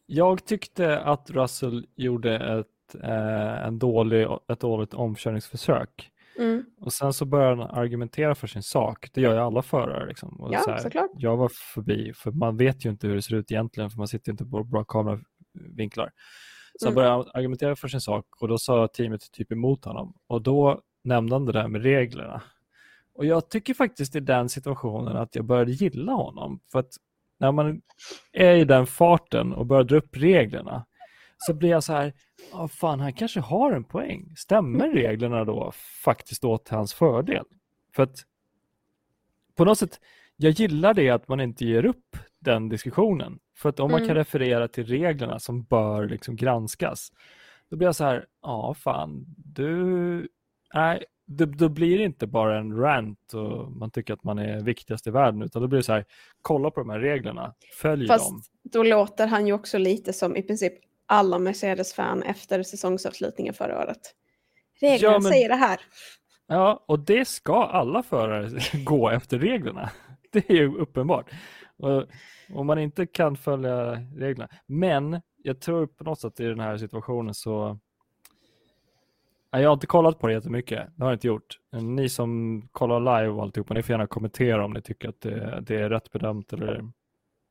jag tyckte att Russell gjorde ett, eh, en dålig, ett dåligt omkörningsförsök. Mm. Och sen så börjar han argumentera för sin sak. Det gör ju alla förare. Liksom. Ja, så här, såklart. Jag var förbi, för man vet ju inte hur det ser ut egentligen, för man sitter inte på bra kameravinklar. Så han mm. började argumentera för sin sak och då sa teamet typ emot honom. Och då nämnde han det där med reglerna. Och jag tycker faktiskt i den situationen att jag började gilla honom. För att när man är i den farten och börjar dra upp reglerna så blir jag så här, oh, fan han kanske har en poäng. Stämmer reglerna då faktiskt åt hans fördel? För att på något sätt, jag gillar det att man inte ger upp den diskussionen. För att om man kan mm. referera till reglerna som bör liksom granskas, då blir jag så här, ja fan, du, nej, då, då blir det inte bara en rant och man tycker att man är viktigast i världen, utan då blir det så här, kolla på de här reglerna, följ Fast dem. då låter han ju också lite som i princip alla Mercedes-fan efter säsongsavslutningen förra året. Reglerna ja, men, säger det här. Ja, och det ska alla förare gå efter reglerna. Det är ju uppenbart. Och, om man inte kan följa reglerna. Men jag tror på något sätt i den här situationen så jag har inte kollat på det jättemycket, det har jag inte gjort. Ni som kollar live och alltihopa, ni får gärna kommentera om ni tycker att det, det är rätt bedömt eller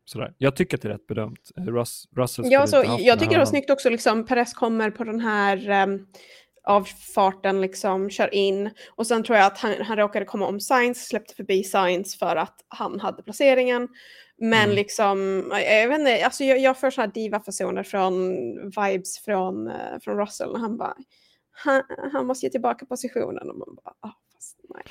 sådär. Jag tycker att det är rätt bedömt. Russ, Russell ja, så, jag tycker det var snyggt också, liksom, Perez kommer på den här um, avfarten, liksom, kör in och sen tror jag att han, han råkade komma om Science, släppte förbi Science för att han hade placeringen. Men mm. liksom, jag vet inte, alltså jag, jag får sådana här diva-fasoner från vibes från, uh, från Russell när han bara han, han måste ge tillbaka positionen och man bara, ah, fast nej.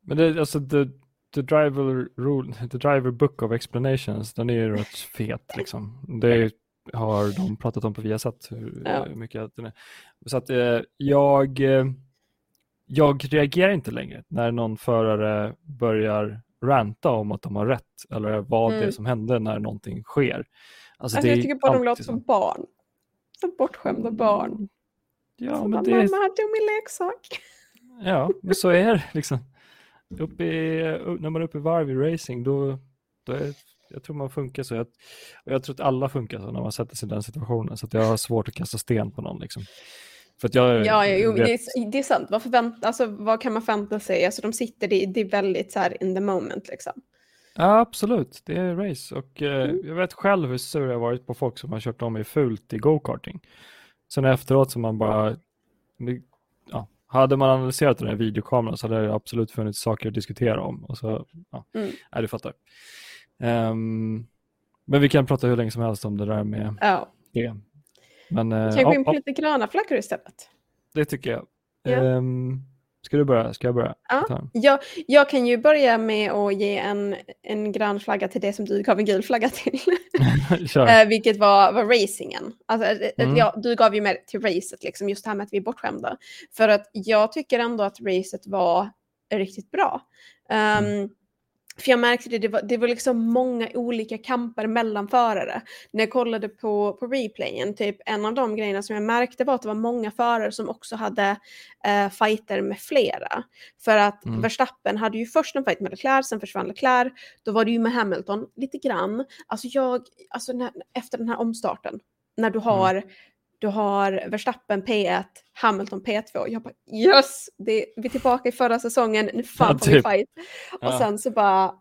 Men det, alltså the, the driver rule, the driver book of explanations, den är ju rätt fet liksom. Det har de pratat om på Viasat hur ja. mycket den är. Så att eh, jag, eh, jag reagerar inte längre när någon förare börjar ranta om att de har rätt eller vad mm. det är som hände när någonting sker. Alltså, alltså jag tycker bara de låter som barn. Som bortskämda barn. Ja, så men bara, det... Mamma, tog min leksak. Ja, men så är det liksom. Upp i, när man är uppe i varv i racing, då, då är, jag tror man funkar så. Jag, och jag tror att alla funkar så när man sätter sig i den situationen. Så jag har svårt att kasta sten på någon. Liksom. För jag, ja, jo, vet... det, är, det är sant. Vad, förvänt, alltså, vad kan man förvänta sig? Alltså, de sitter, det, det är väldigt så här in the moment. Liksom. Ja, absolut. Det är race. Och eh, mm. jag vet själv hur sur jag varit på folk som har kört om i fult i go-karting. Sen efteråt så man bara, ja, hade man analyserat den här videokameran så hade det absolut funnits saker att diskutera om. Och så, ja, mm. nej, du fattar. Um, men vi kan prata hur länge som helst om det där med ja. det. Men, kan vi gå in på lite gröna flaggor istället? Det tycker jag. Ja. Um, Ska du börja? Ska jag börja? Ja, jag, jag kan ju börja med att ge en, en grön flagga till det som du gav en gul flagga till. uh, vilket var, var racingen. Alltså, eh, eh, mm. ja, du gav ju mer till racet, liksom, just det här med att vi är bortskämda. För att jag tycker ändå att racet var riktigt bra. Um, mm. För jag märkte det, det var, det var liksom många olika kamper mellan förare. När jag kollade på, på replayen, typ en av de grejerna som jag märkte var att det var många förare som också hade eh, fighter med flera. För att mm. Verstappen hade ju först en fight med Leclerc, sen försvann Leclerc. Då var det ju med Hamilton lite grann. Alltså jag, alltså när, efter den här omstarten, när du mm. har mm du har Verstappen P1, Hamilton P2. Jag bara yes, det, vi är tillbaka i förra säsongen, nu fan får vi typ. fight. Och sen så bara,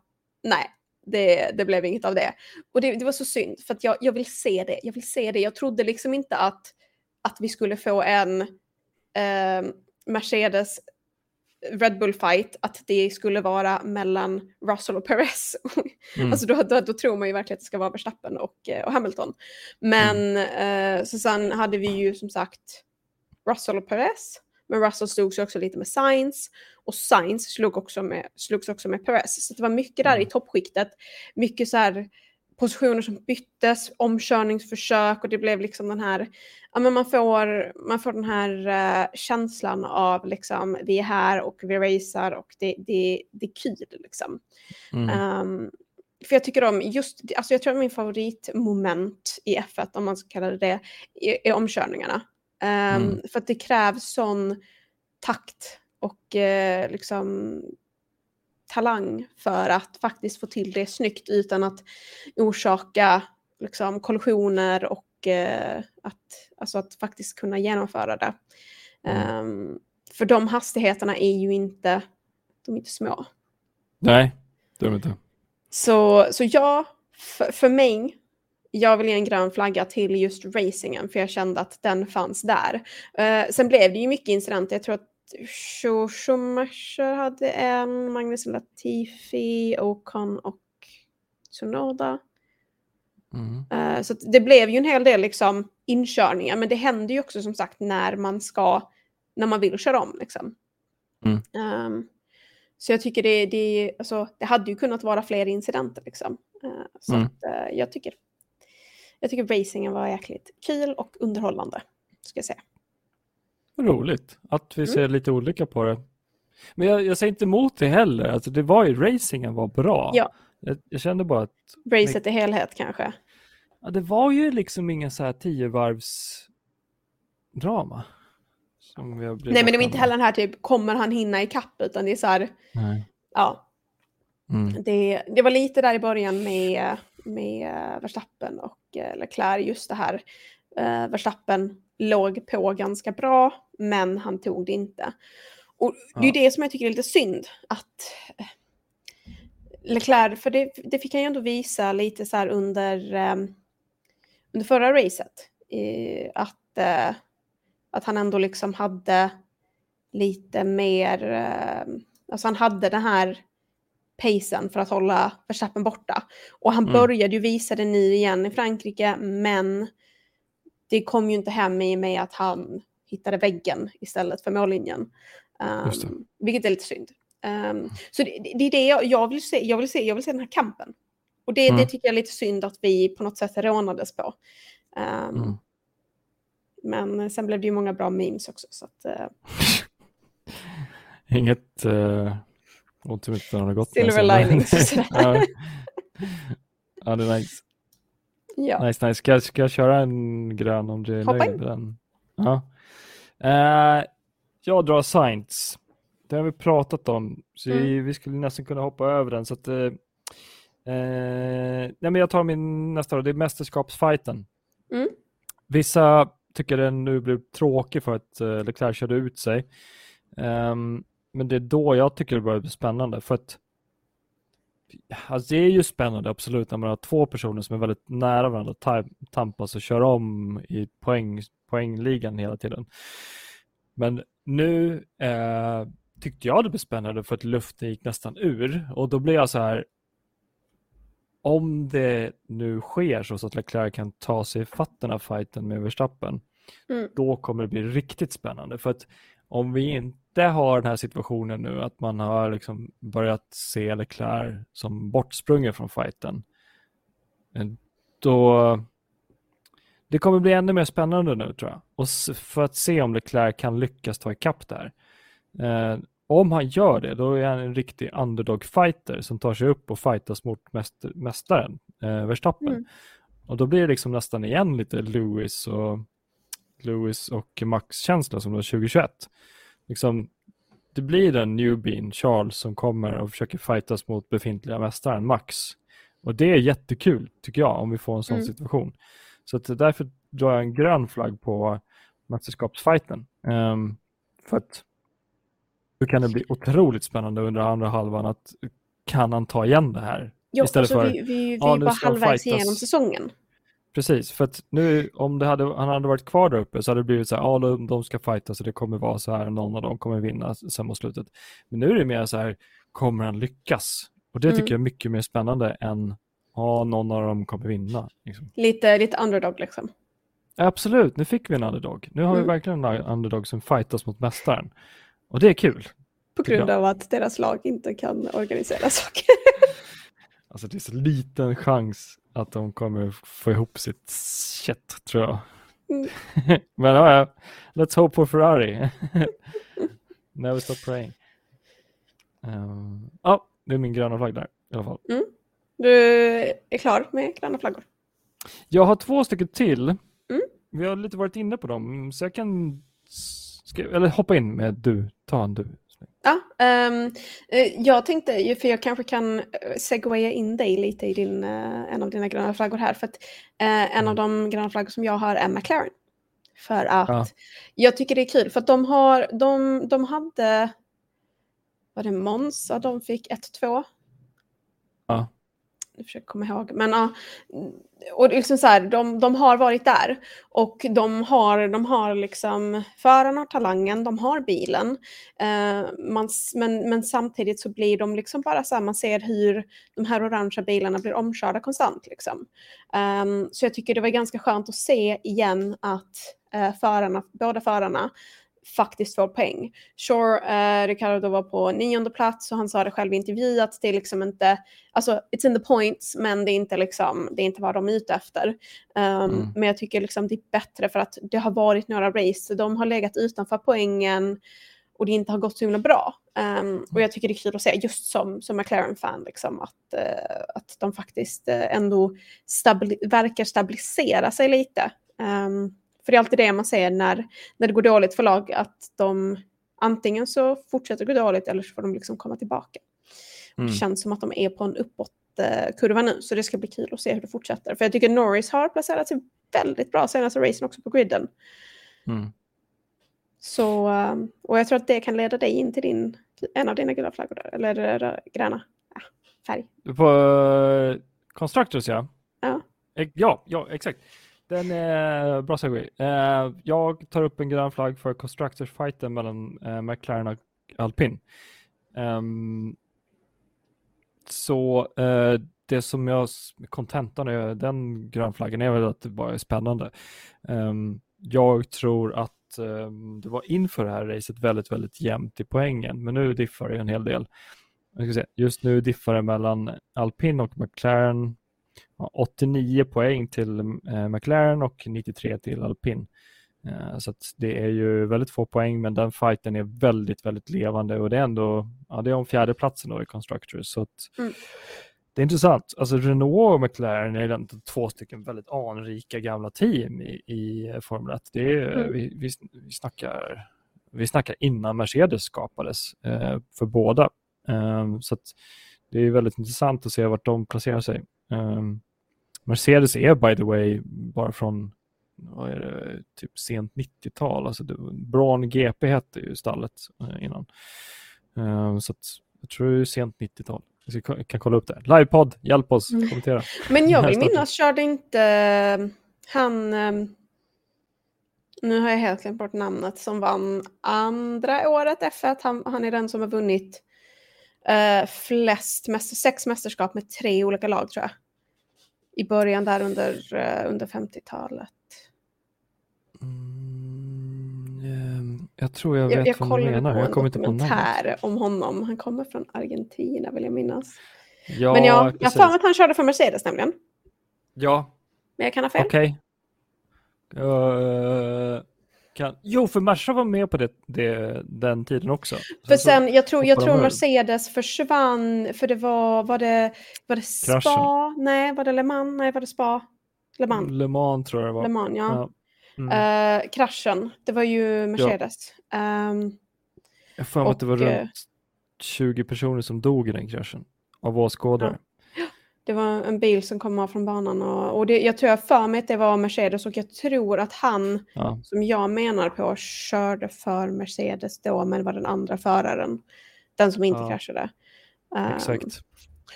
nej, det, det blev inget av det. Och det, det var så synd, för att jag, jag vill se det. Jag vill se det. Jag trodde liksom inte att, att vi skulle få en eh, Mercedes Red Bull fight, att det skulle vara mellan Russell och Perez. Mm. alltså då, då, då, tror man ju verkligen att det ska vara Verstappen och, eh, och Hamilton. Men mm. eh, så sen hade vi ju som sagt Russell och Perez. Men Russell slogs också lite med Sainz och Sainz slog också med, slogs också med Perez. Så det var mycket där mm. i toppskiktet. Mycket så här positioner som byttes, omkörningsförsök och det blev liksom den här, ja men man får, man får den här uh, känslan av liksom vi är här och vi racear och det, det, det är kul liksom. Mm. Um, för jag tycker om just, alltså jag tror att min favoritmoment i F1, om man ska kalla det det, är, är omkörningarna. Um, mm. För att det krävs sån takt och uh, liksom talang för att faktiskt få till det snyggt utan att orsaka liksom, kollisioner och uh, att, alltså att faktiskt kunna genomföra det. Mm. Um, för de hastigheterna är ju inte, de är inte små. Nej, det är de inte. Så, så ja, för, för mig, jag vill ge en grön flagga till just racingen för jag kände att den fanns där. Uh, sen blev det ju mycket incidenter. Jag tror att Schumacher hade en, Magnus Latifi, Ocon och Tsunoda. Mm. Uh, så det blev ju en hel del liksom, inkörningar, men det händer ju också som sagt när man ska, när man vill köra om. Liksom. Mm. Um, så jag tycker det, det, alltså, det hade ju kunnat vara fler incidenter. Liksom. Uh, så mm. att, uh, jag, tycker, jag tycker racingen var jäkligt kul och underhållande. Ska jag säga. Roligt att vi mm. ser lite olika på det. Men jag, jag säger inte emot det heller. Alltså, det var ju racingen var bra. Ja. Jag, jag kände bara att... Racet i helhet kanske. Ja, det var ju liksom ingen så här tio varvs drama. Nej men det var inte heller den här typ, kommer han hinna ikapp? Utan det är så här, Nej. ja. Mm. Det, det var lite där i början med, med Verstappen och eh, Leclerc, just det här. Uh, Verstappen låg på ganska bra, men han tog det inte. Och det är ja. det som jag tycker är lite synd, att eh, Leclerc, för det, det fick han ju ändå visa lite så här under, um, under förra racet, uh, att uh, att han ändå liksom hade lite mer, eh, alltså han hade den här pacen för att hålla Verstappen borta. Och han mm. började ju visa det nu igen i Frankrike, men det kom ju inte hem i med att han hittade väggen istället för mållinjen. Um, vilket är lite synd. Um, så det, det, är det jag, jag, vill se, jag vill se. Jag vill se den här kampen. Och det, mm. det tycker jag är lite synd att vi på något sätt rånades på. Um, mm. Men sen blev det ju många bra memes också. Så att, uh... Inget uh, otroligt har gått. Silver linings. ja. ja, det är nice. Ja. Nice, nice. Ska, ska jag köra en grön om du är nöjd med den? Ja. Uh, jag drar Science. Det har vi pratat om, så mm. vi skulle nästan kunna hoppa över den. Så att, uh, nej, men jag tar min nästa, då. det är mästerskapsfighten. Mm. Vissa tycker den nu blev tråkig för att uh, Leclerc körde ut sig. Um, men det är då jag tycker det börjar bli spännande för att alltså det är ju spännande absolut när man har två personer som är väldigt nära varandra tampas och kör om i poäng, poängligan hela tiden. Men nu eh, tyckte jag det blev spännande för att luften gick nästan ur och då blir jag så här om det nu sker så att Leclerc kan ta sig i fatten av fighten med Verstappen, mm. då kommer det bli riktigt spännande. För att om vi inte har den här situationen nu att man har liksom börjat se Leclerc som bortsprungen från fighten, eh, då det kommer bli ännu mer spännande nu tror jag. Och för att se om Leclerc kan lyckas ta ikapp där. Eh, om han gör det, då är han en riktig underdog-fighter som tar sig upp och fightas mot mästaren, eh, Verstappen. Mm. Och då blir det liksom nästan igen lite Lewis och, Lewis och Max-känsla som var 2021. Liksom, det blir den newbien, Charles, som kommer och försöker fightas mot befintliga mästaren, Max. Och det är jättekul, tycker jag, om vi får en sån mm. situation. Så att därför drar jag en grön flagg på mästerskapsfighten. Um, för att då kan det bli otroligt spännande under andra halvan att kan han ta igen det här? Jo, Istället alltså, för, vi, vi, vi ja, är bara halvvägs igenom säsongen. Precis, för att nu om det hade, han hade varit kvar där uppe så hade det blivit så här, ja de, de ska fightas och det kommer vara så här, någon av dem kommer vinna sen mot slutet. Men nu är det mer så här, kommer han lyckas? Och det mm. tycker jag är mycket mer spännande än, ja någon av dem kommer vinna. Liksom. Lite, lite underdog liksom. Absolut, nu fick vi en underdog. Nu har Mm. vi verkligen en underdog som fightas mot mästaren. Och det är kul. På grund av att deras lag inte kan organisera saker. Alltså det är så liten chans att de kommer få ihop sitt shit tror jag. Mm. Men ja, ja, let's hope for Ferrari. Never stop praying. Ehm, Ja, det är min gröna flagg där i alla fall. Du är klar med gröna flaggor? Jag har två stycken till. Mm. Vi har lite varit inne på dem, så jag kan ska, eller hoppa in med du. Ta en du. Ja, eh, jag tänkte, ju- för jag kanske kan eh, segwaya in dig lite i din, eh, en av dina gröna flaggor här. För att eh, en av de gröna flaggor som jag har är McLaren. För att Ja. jag tycker det är kul, för att de har, de, de hade, var det Monza de fick 1-2? Ja. Jag försöker komma ihåg, men ja. Och liksom så här, de, de har varit där och de har, de har liksom förarna, talangen, de har bilen. Eh, man, men, men samtidigt så blir de liksom bara så här, man ser hur de här orangea bilarna blir omkörda konstant. Liksom. Eh, så jag tycker det var ganska skönt att se igen att eh, förarna, båda förarna faktiskt får poäng. Sure, uh, Ricardo var på nionde plats och han sa det själv i intervju att det är liksom inte, alltså it's in the points men det är inte liksom, det är inte vad de är ute efter. Um, Mm. Men jag tycker liksom det är bättre för att det har varit några race, de har legat utanför poängen och det inte har gått så himla bra. Um, och jag tycker det är kul att se, just som, som McLaren-fan, liksom, att, eh, att de faktiskt eh, ändå stabili- verkar stabilisera sig lite. Um, för det är alltid det man ser när, när det går dåligt för lag, att de antingen så fortsätter gå dåligt eller så får de liksom komma tillbaka. Mm. Det känns som att de är på en uppåtkurva nu, så det ska bli kul att se hur det fortsätter. För jag tycker Norris har placerat sig väldigt bra senaste racen också på griden. Mm. Så, um, och jag tror att det kan leda dig in till din, en av dina gula flaggor där, eller äh, gröna ja, färg. På uh, Constructors ja. Ja. Ja, ja, exakt. Den är bra segway. Eh, jag tar upp en grön flagg för Constructors-fighten mellan eh, McLaren och Alpin. Ehm, så eh, det som jag, kontentan är den grönflaggen är väl att det bara är spännande. Ehm, jag tror att ehm, det var inför det här racet väldigt, väldigt jämnt i poängen, men nu diffar det en hel del. Jag ska se, just nu diffar det mellan Alpin och McLaren 89 poäng till eh, McLaren och 93 till Alpin. Eh, så det är ju väldigt få poäng, men den fighten är väldigt, väldigt levande och det är ändå, ja, det är om fjärde platsen då i Constructors. Så Mm. Det är intressant. Alltså Renault och McLaren är ändå två stycken väldigt anrika gamla team i, i Formel 1. Det är, Mm. vi, vi, vi, snackar, vi snackar innan Mercedes skapades eh, för båda. Um, så det är väldigt intressant att se vart de placerar sig. Um, Mercedes är by the way bara från vad är det, typ sent 90-tal. Alltså det, Braun GP hette ju stallet eh, innan. Um, så att jag tror det är sent 90-tal. Vi kan kolla upp det. Livepodd, hjälp oss, Mm. kommentera. Men jag vill minnas, körde inte eh, han, eh, nu har jag helt glömt bort namnet, som vann andra året F1. Han, han är den som har vunnit eh, flest, mäster, sex mästerskap med tre olika lag tror jag. I början där under, eh, under 50-talet. Mm, ehm, jag tror jag vet Jag, jag vad du menar. på Jag kommer inte på namnet. om honom. Han kommer från Argentina vill jag minnas. Ja, Men jag, jag har för mig att han körde för Mercedes nämligen. Ja, Men jag kan ha fel. okej. Eh, kan... Jo, för Merca var med på det, det, den tiden också. För så- sen, jag tror, jag tror. Mercedes försvann, för det var, var det, var det Spa? Kraschen. Nej, var det Le Mans? Nej, var det Spa? Le Mans, Le Mans tror jag det var. Le Mans ja. Ja. Mm. Eh, kraschen, det var ju Mercedes. Ehm, jag har för mig att det var runt 20 personer som dog i den kraschen. Av åskådare. Det var en bil som kom av från banan och, och det, jag tror jag för mig att det var Mercedes och jag tror att han, Ja. som jag menar på, körde för Mercedes då, men var den andra föraren. Den som inte Ja. kraschade. Ehm, Exakt.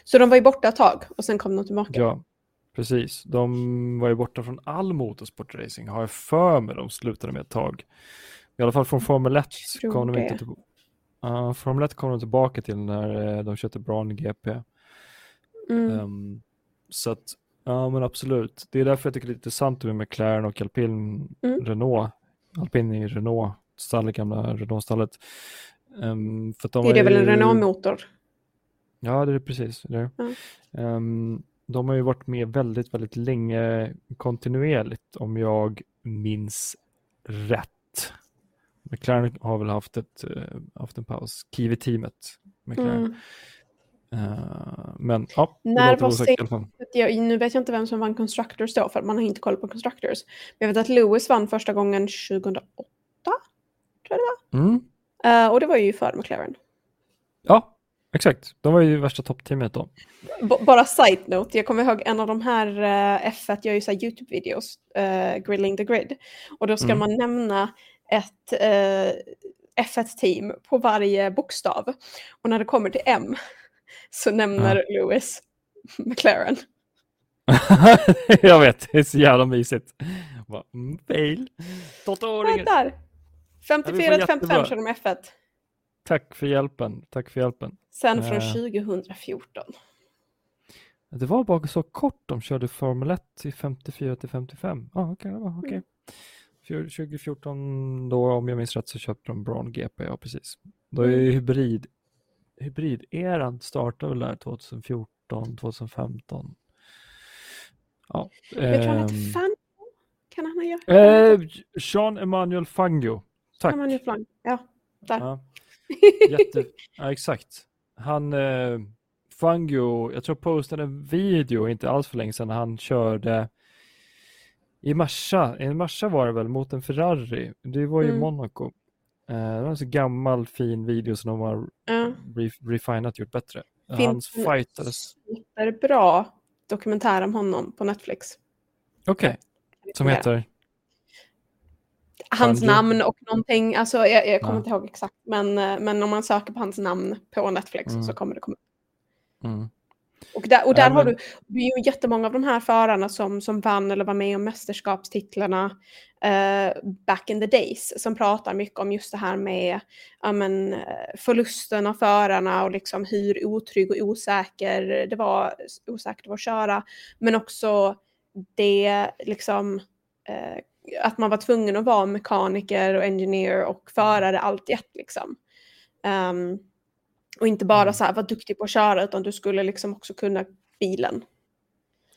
Så de var ju borta ett tag och sen kom de tillbaka. Ja, precis. De var ju borta från all motorsportracing, har jag för mig de slutade med ett tag. I alla fall från Formel 1 Tror kom de inte tillbaka. Uh, Formel 1 kom de tillbaka till när eh, de köpte Braun GP. Mm. Ehm, så att Ja, men absolut. Det är därför jag tycker det är intressant med McLaren och alpin mm. Renault. Alpin i Renault, stallet, gamla Renault-stallet. Um, för de det är, väl en Renault-motor? Ja, det är precis. Det. Mm. Um, de har ju varit med väldigt, väldigt länge kontinuerligt om jag minns rätt. McLaren har väl haft, ett, uh, haft en paus. Kiwi-teamet. McLaren. Mm. Uh, men ja, När var sen, jag, Nu vet jag inte vem som vann Constructors då, för man har inte koll på Constructors. Men jag vet att Lewis vann första gången 2008, tror jag det var. Mm. Uh, och det var ju för McLaren. Ja, exakt. De var ju värsta toppteamet då. B bara side-note, jag kommer ihåg en av de här uh, F1 gör ju så YouTube-videos, uh, Grilling the Grid. Och då ska mm. man nämna ett uh, F1-team på varje bokstav. Och när det kommer till M så nämner ja. Lewis McLaren. jag vet, det är så jävla mysigt. Mm, fail. Där. 54 till 55 kör de F1. Tack för hjälpen. Tack för hjälpen. Sen från uh, 2014. Det var bara så kort de körde Formel 1 till 54 till 55. Ah, okay, det var, okay. Mm. 2014 då, om jag minns rätt, så köpte de Braun GP, ja precis. Då är mm. hybrid, hybrid-eran startade väl där 2014, 2015. Ja, jag tror han hette ehm, Fangio. Kan han ha gjort eh, Jean Emmanuel Fangio. Tack. Emmanuel Fangio, ja. Där. Ja, jätte, ja exakt. Han, eh, Fangio, jag tror postade en video inte alls för länge sedan när han körde i Merca, i Merca var det väl mot en Ferrari, det var ju mm. Monaco. Uh, det var en så gammal fin video som de har re refinat gjort bättre. Finns Hans fighters. bra dokumentär om honom på Netflix. Okej, okay. som heter? Hans namn och någonting, alltså jag, jag kommer ja. inte ihåg exakt, men, eh, men om man söker på hans namn på Netflix mm. så kommer det komma upp. Mm. Och där, och där ja, har du, du är ju jättemånga av de här förarna som, som vann eller var med om mästerskapstitlarna uh, back in the days som pratar mycket om just det här med um, förlusten av förarna och liksom hur otrygg och osäker det var, osäkert att köra. Men också det liksom uh, att man var tvungen att vara mekaniker och engineer och förare allt i ett liksom. Um, och inte bara mm. så här, vara duktig på att köra utan du skulle liksom också kunna bilen.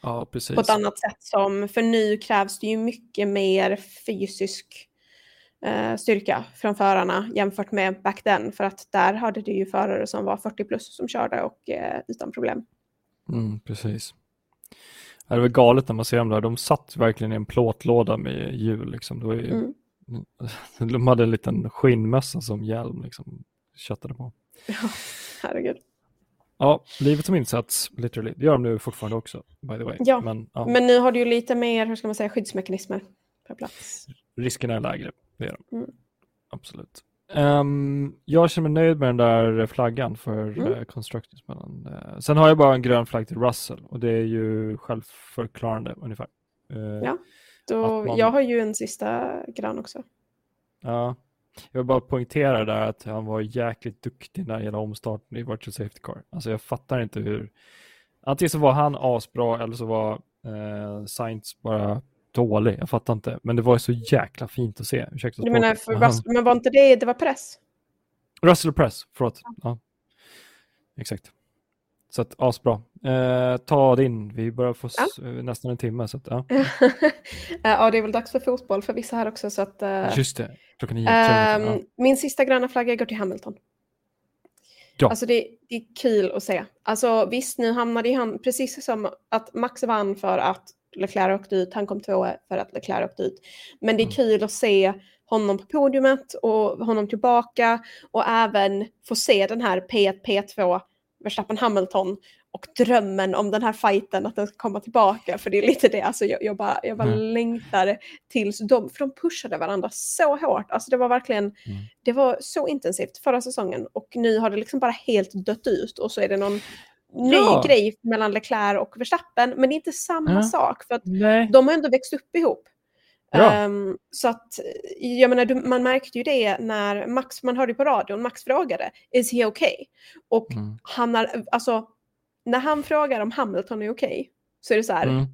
Ja, precis. På ett annat sätt som, för nu krävs det ju mycket mer fysisk eh, styrka från förarna jämfört med back then. För att där hade du ju förare som var 40 plus som körde och eh, utan problem. Mm, precis. Det var galet när man ser dem där. De satt verkligen i en plåtlåda med hjul. Liksom. Det var ju, mm. De hade en liten skinnmössa som hjälm. Liksom, köttade på. Ja, herregud. Ja, livet som insats, literally. Det gör de nu fortfarande också, by the way. Ja, men, ja. men nu har du ju lite mer, hur ska man säga, skyddsmekanismer på plats. Riskerna är lägre, det är de. Mm. Absolut. Um, jag känner mig nöjd med den där flaggan för mm. uh, Constructors. Uh, sen har jag bara en grön flagg till Russell och det är ju självförklarande ungefär. Uh, ja, då, man... jag har ju en sista grön också. Ja, jag vill bara poängtera där att han var jäkligt duktig när det gäller omstarten i Virtual Safety Car. Alltså jag fattar inte hur... Antingen så var han asbra eller så var eh, Sainz bara dålig. Jag fattar inte. Men det var så jäkla fint att se. Ursäkta du menar, för Russell, men var inte det, det var press? Russell Press, förlåt. Ja. ja. Exakt. Så att asbra. Eh, ta din, vi börjar få ja. nästan en timme. Så att, ja. ja, det är väl dags för fotboll för vissa här också. Så att, uh, Just det, klockan nio. Um, ja. Min sista gröna flagga går till Hamilton. Ja. Alltså det, det, är kul att se. Alltså visst, nu hamnade han precis som att Max vann för att Leclerc åkte ut, han kom tvåa för att Leclerc åkte ut. Men det är mm. kul att se honom på podiumet och honom tillbaka och även få se den här P1, P2 Verstappen Hamilton och drömmen om den här fighten att den ska komma tillbaka. För det är lite det, alltså jag, jag bara, jag bara mm. längtar tills de, för de pushade varandra så hårt. Alltså det var verkligen, mm. det var så intensivt förra säsongen och nu har det liksom bara helt dött ut och så är det någon ny ja. grej mellan Leclerc och Verstappen. Men det är inte samma ja. sak för att Nej. de har ändå växt upp ihop. Ja. Um, så att, jag menar, man märkte ju det när Max, man hörde på radion, Max frågade, is he okay? Och mm. han har, alltså, när han frågar om Hamilton är okej, okay, så är det så här, mm.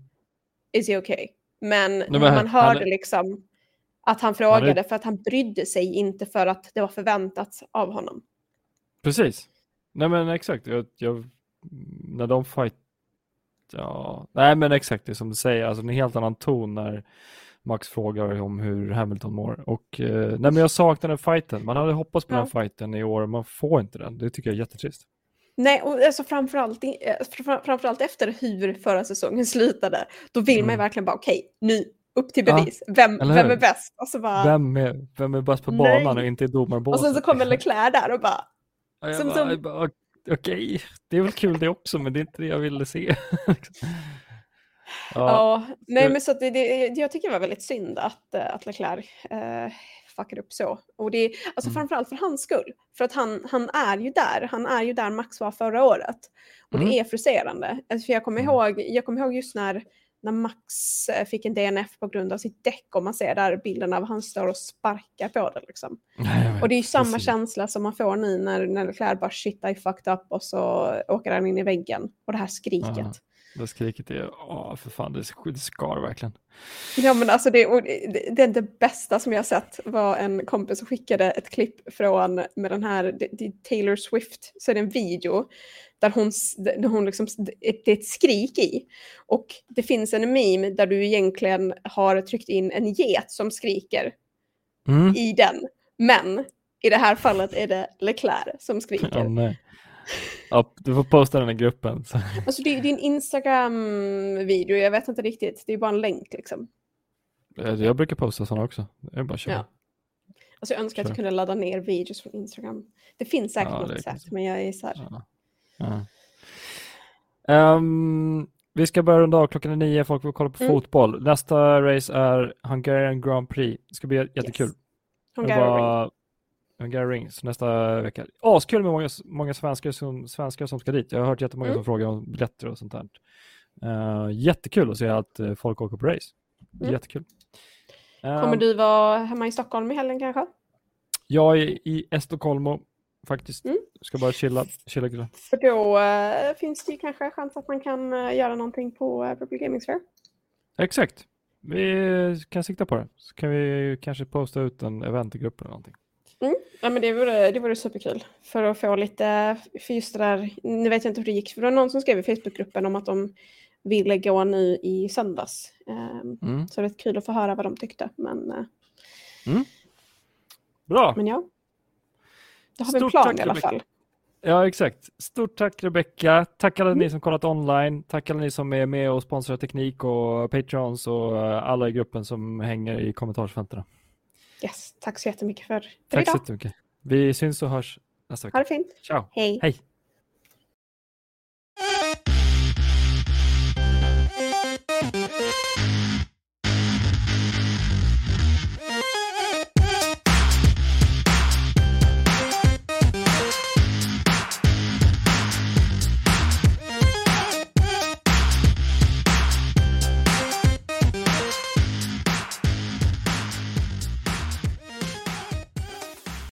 is he okay? Men Nej, när man hörde han... liksom att han frågade han för att han brydde sig, inte för att det var förväntat av honom. Precis. Nej men exakt, jag, jag, när de fight, ja, nej men exakt det som du säger, alltså en helt annan ton när Max frågar om hur Hamilton mår. Och eh, nej men jag saknar den fighten, man hade hoppats på ja. den fighten i år, man får inte den, det tycker jag är jättetrist. Nej, och alltså framförallt, eh, framförallt efter hur förra säsongen slutade, då vill mm. man ju mm. verkligen bara okej, okay, nu upp till bevis. Ja, vem, vem är bäst? Och så bara, vem, är, vem är bäst på banan och inte i domarbåset? Och sen så kommer Leclerc där och bara... Ja, som, bara, som... bara Okej, okay. det är väl kul det också, men det är inte det jag ville se. ja, ja, nej men så det, det, jag tycker det var väldigt synd att, eh, att Leclerc eh, fuckade upp så. Och det alltså mm. framförallt för hans skull. För att han, han är ju där, han är ju där Max var förra året. Och mm. det är frustrerande. Alltså, för jag kommer mm. ihåg, jag kommer ihåg just när när Max eh, fick en DNF på grund av sitt däck och man ser där bilden av han står och sparkar på det. Liksom. och det är ju samma precis. känsla som man får nu när, när Leclerc bara shit I fucked up och så åker han in i väggen. Och det här skriket. Ja, det skriket är, åh för fan, det, det skar verkligen. Ja men alltså det, det, det, det bästa som jag sett var en kompis som skickade ett klipp från med den här, det, det Taylor Swift, så är det en video där hon, där hon liksom, det är ett skrik i. Och det finns en meme där du egentligen har tryckt in en get som skriker mm. i den. Men i det här fallet är det Leclerc som skriker. Oh. Ja, du får posta den i gruppen. Så. Alltså det, det är en Instagram-video, jag vet inte riktigt, det är bara en länk liksom. Jag brukar posta sådana också, det är bara att Ja. Alltså jag önskar att jag kunde ladda ner videos från Instagram. Det finns säkert ja, något sätt, men jag är så här. Ja. Um, vi ska börja runda av, klockan är nio, folk vill kolla på mm. fotboll. Nästa race är Hungarian Grand Prix. Det ska bli jättekul. Yes. Hungarian Hungarian Rings nästa vecka. Askul med många, många svenskar, som, svenskar som ska dit. Jag har hört jättemånga mm. som frågar om biljetter och sånt där. Uh, jättekul att se att uh, folk åker på race. Mm. Jättekul. Kommer uh, du vara hemma i Stockholm i helgen kanske? Jag är i Estocolmo faktiskt. Mm. Ska bara chilla, chilla lite. För då uh, finns det ju kanske chans att man kan uh, göra någonting på uh, Purple Gaming Sphere. Exakt. Vi kan sikta på det. Så kan vi kanske posta ut en event i gruppen eller någonting. Mm. Ja, men det, vore, det vore superkul för att få lite, för just det där, nu vet jag inte hur det gick, för det var någon som skrev i Facebookgruppen om att de ville gå nu i söndags. Um, mm. Så det är kul att få höra vad de tyckte. Men, mm. Bra. Men ja. Då har vi en plan tack, i alla fall. Ja, exakt. Stort tack Rebecka. Tack alla ni som kollat online. Tack alla ni som är med och sponsrar teknik och Patreons och eh, alla i gruppen som hänger i kommentarsfälten. Yes, tack så jättemycket för, för tack idag. Tack så jättemycket. Vi syns och hörs nästa vecka. Ha det fint. Ciao. Hej. Hej.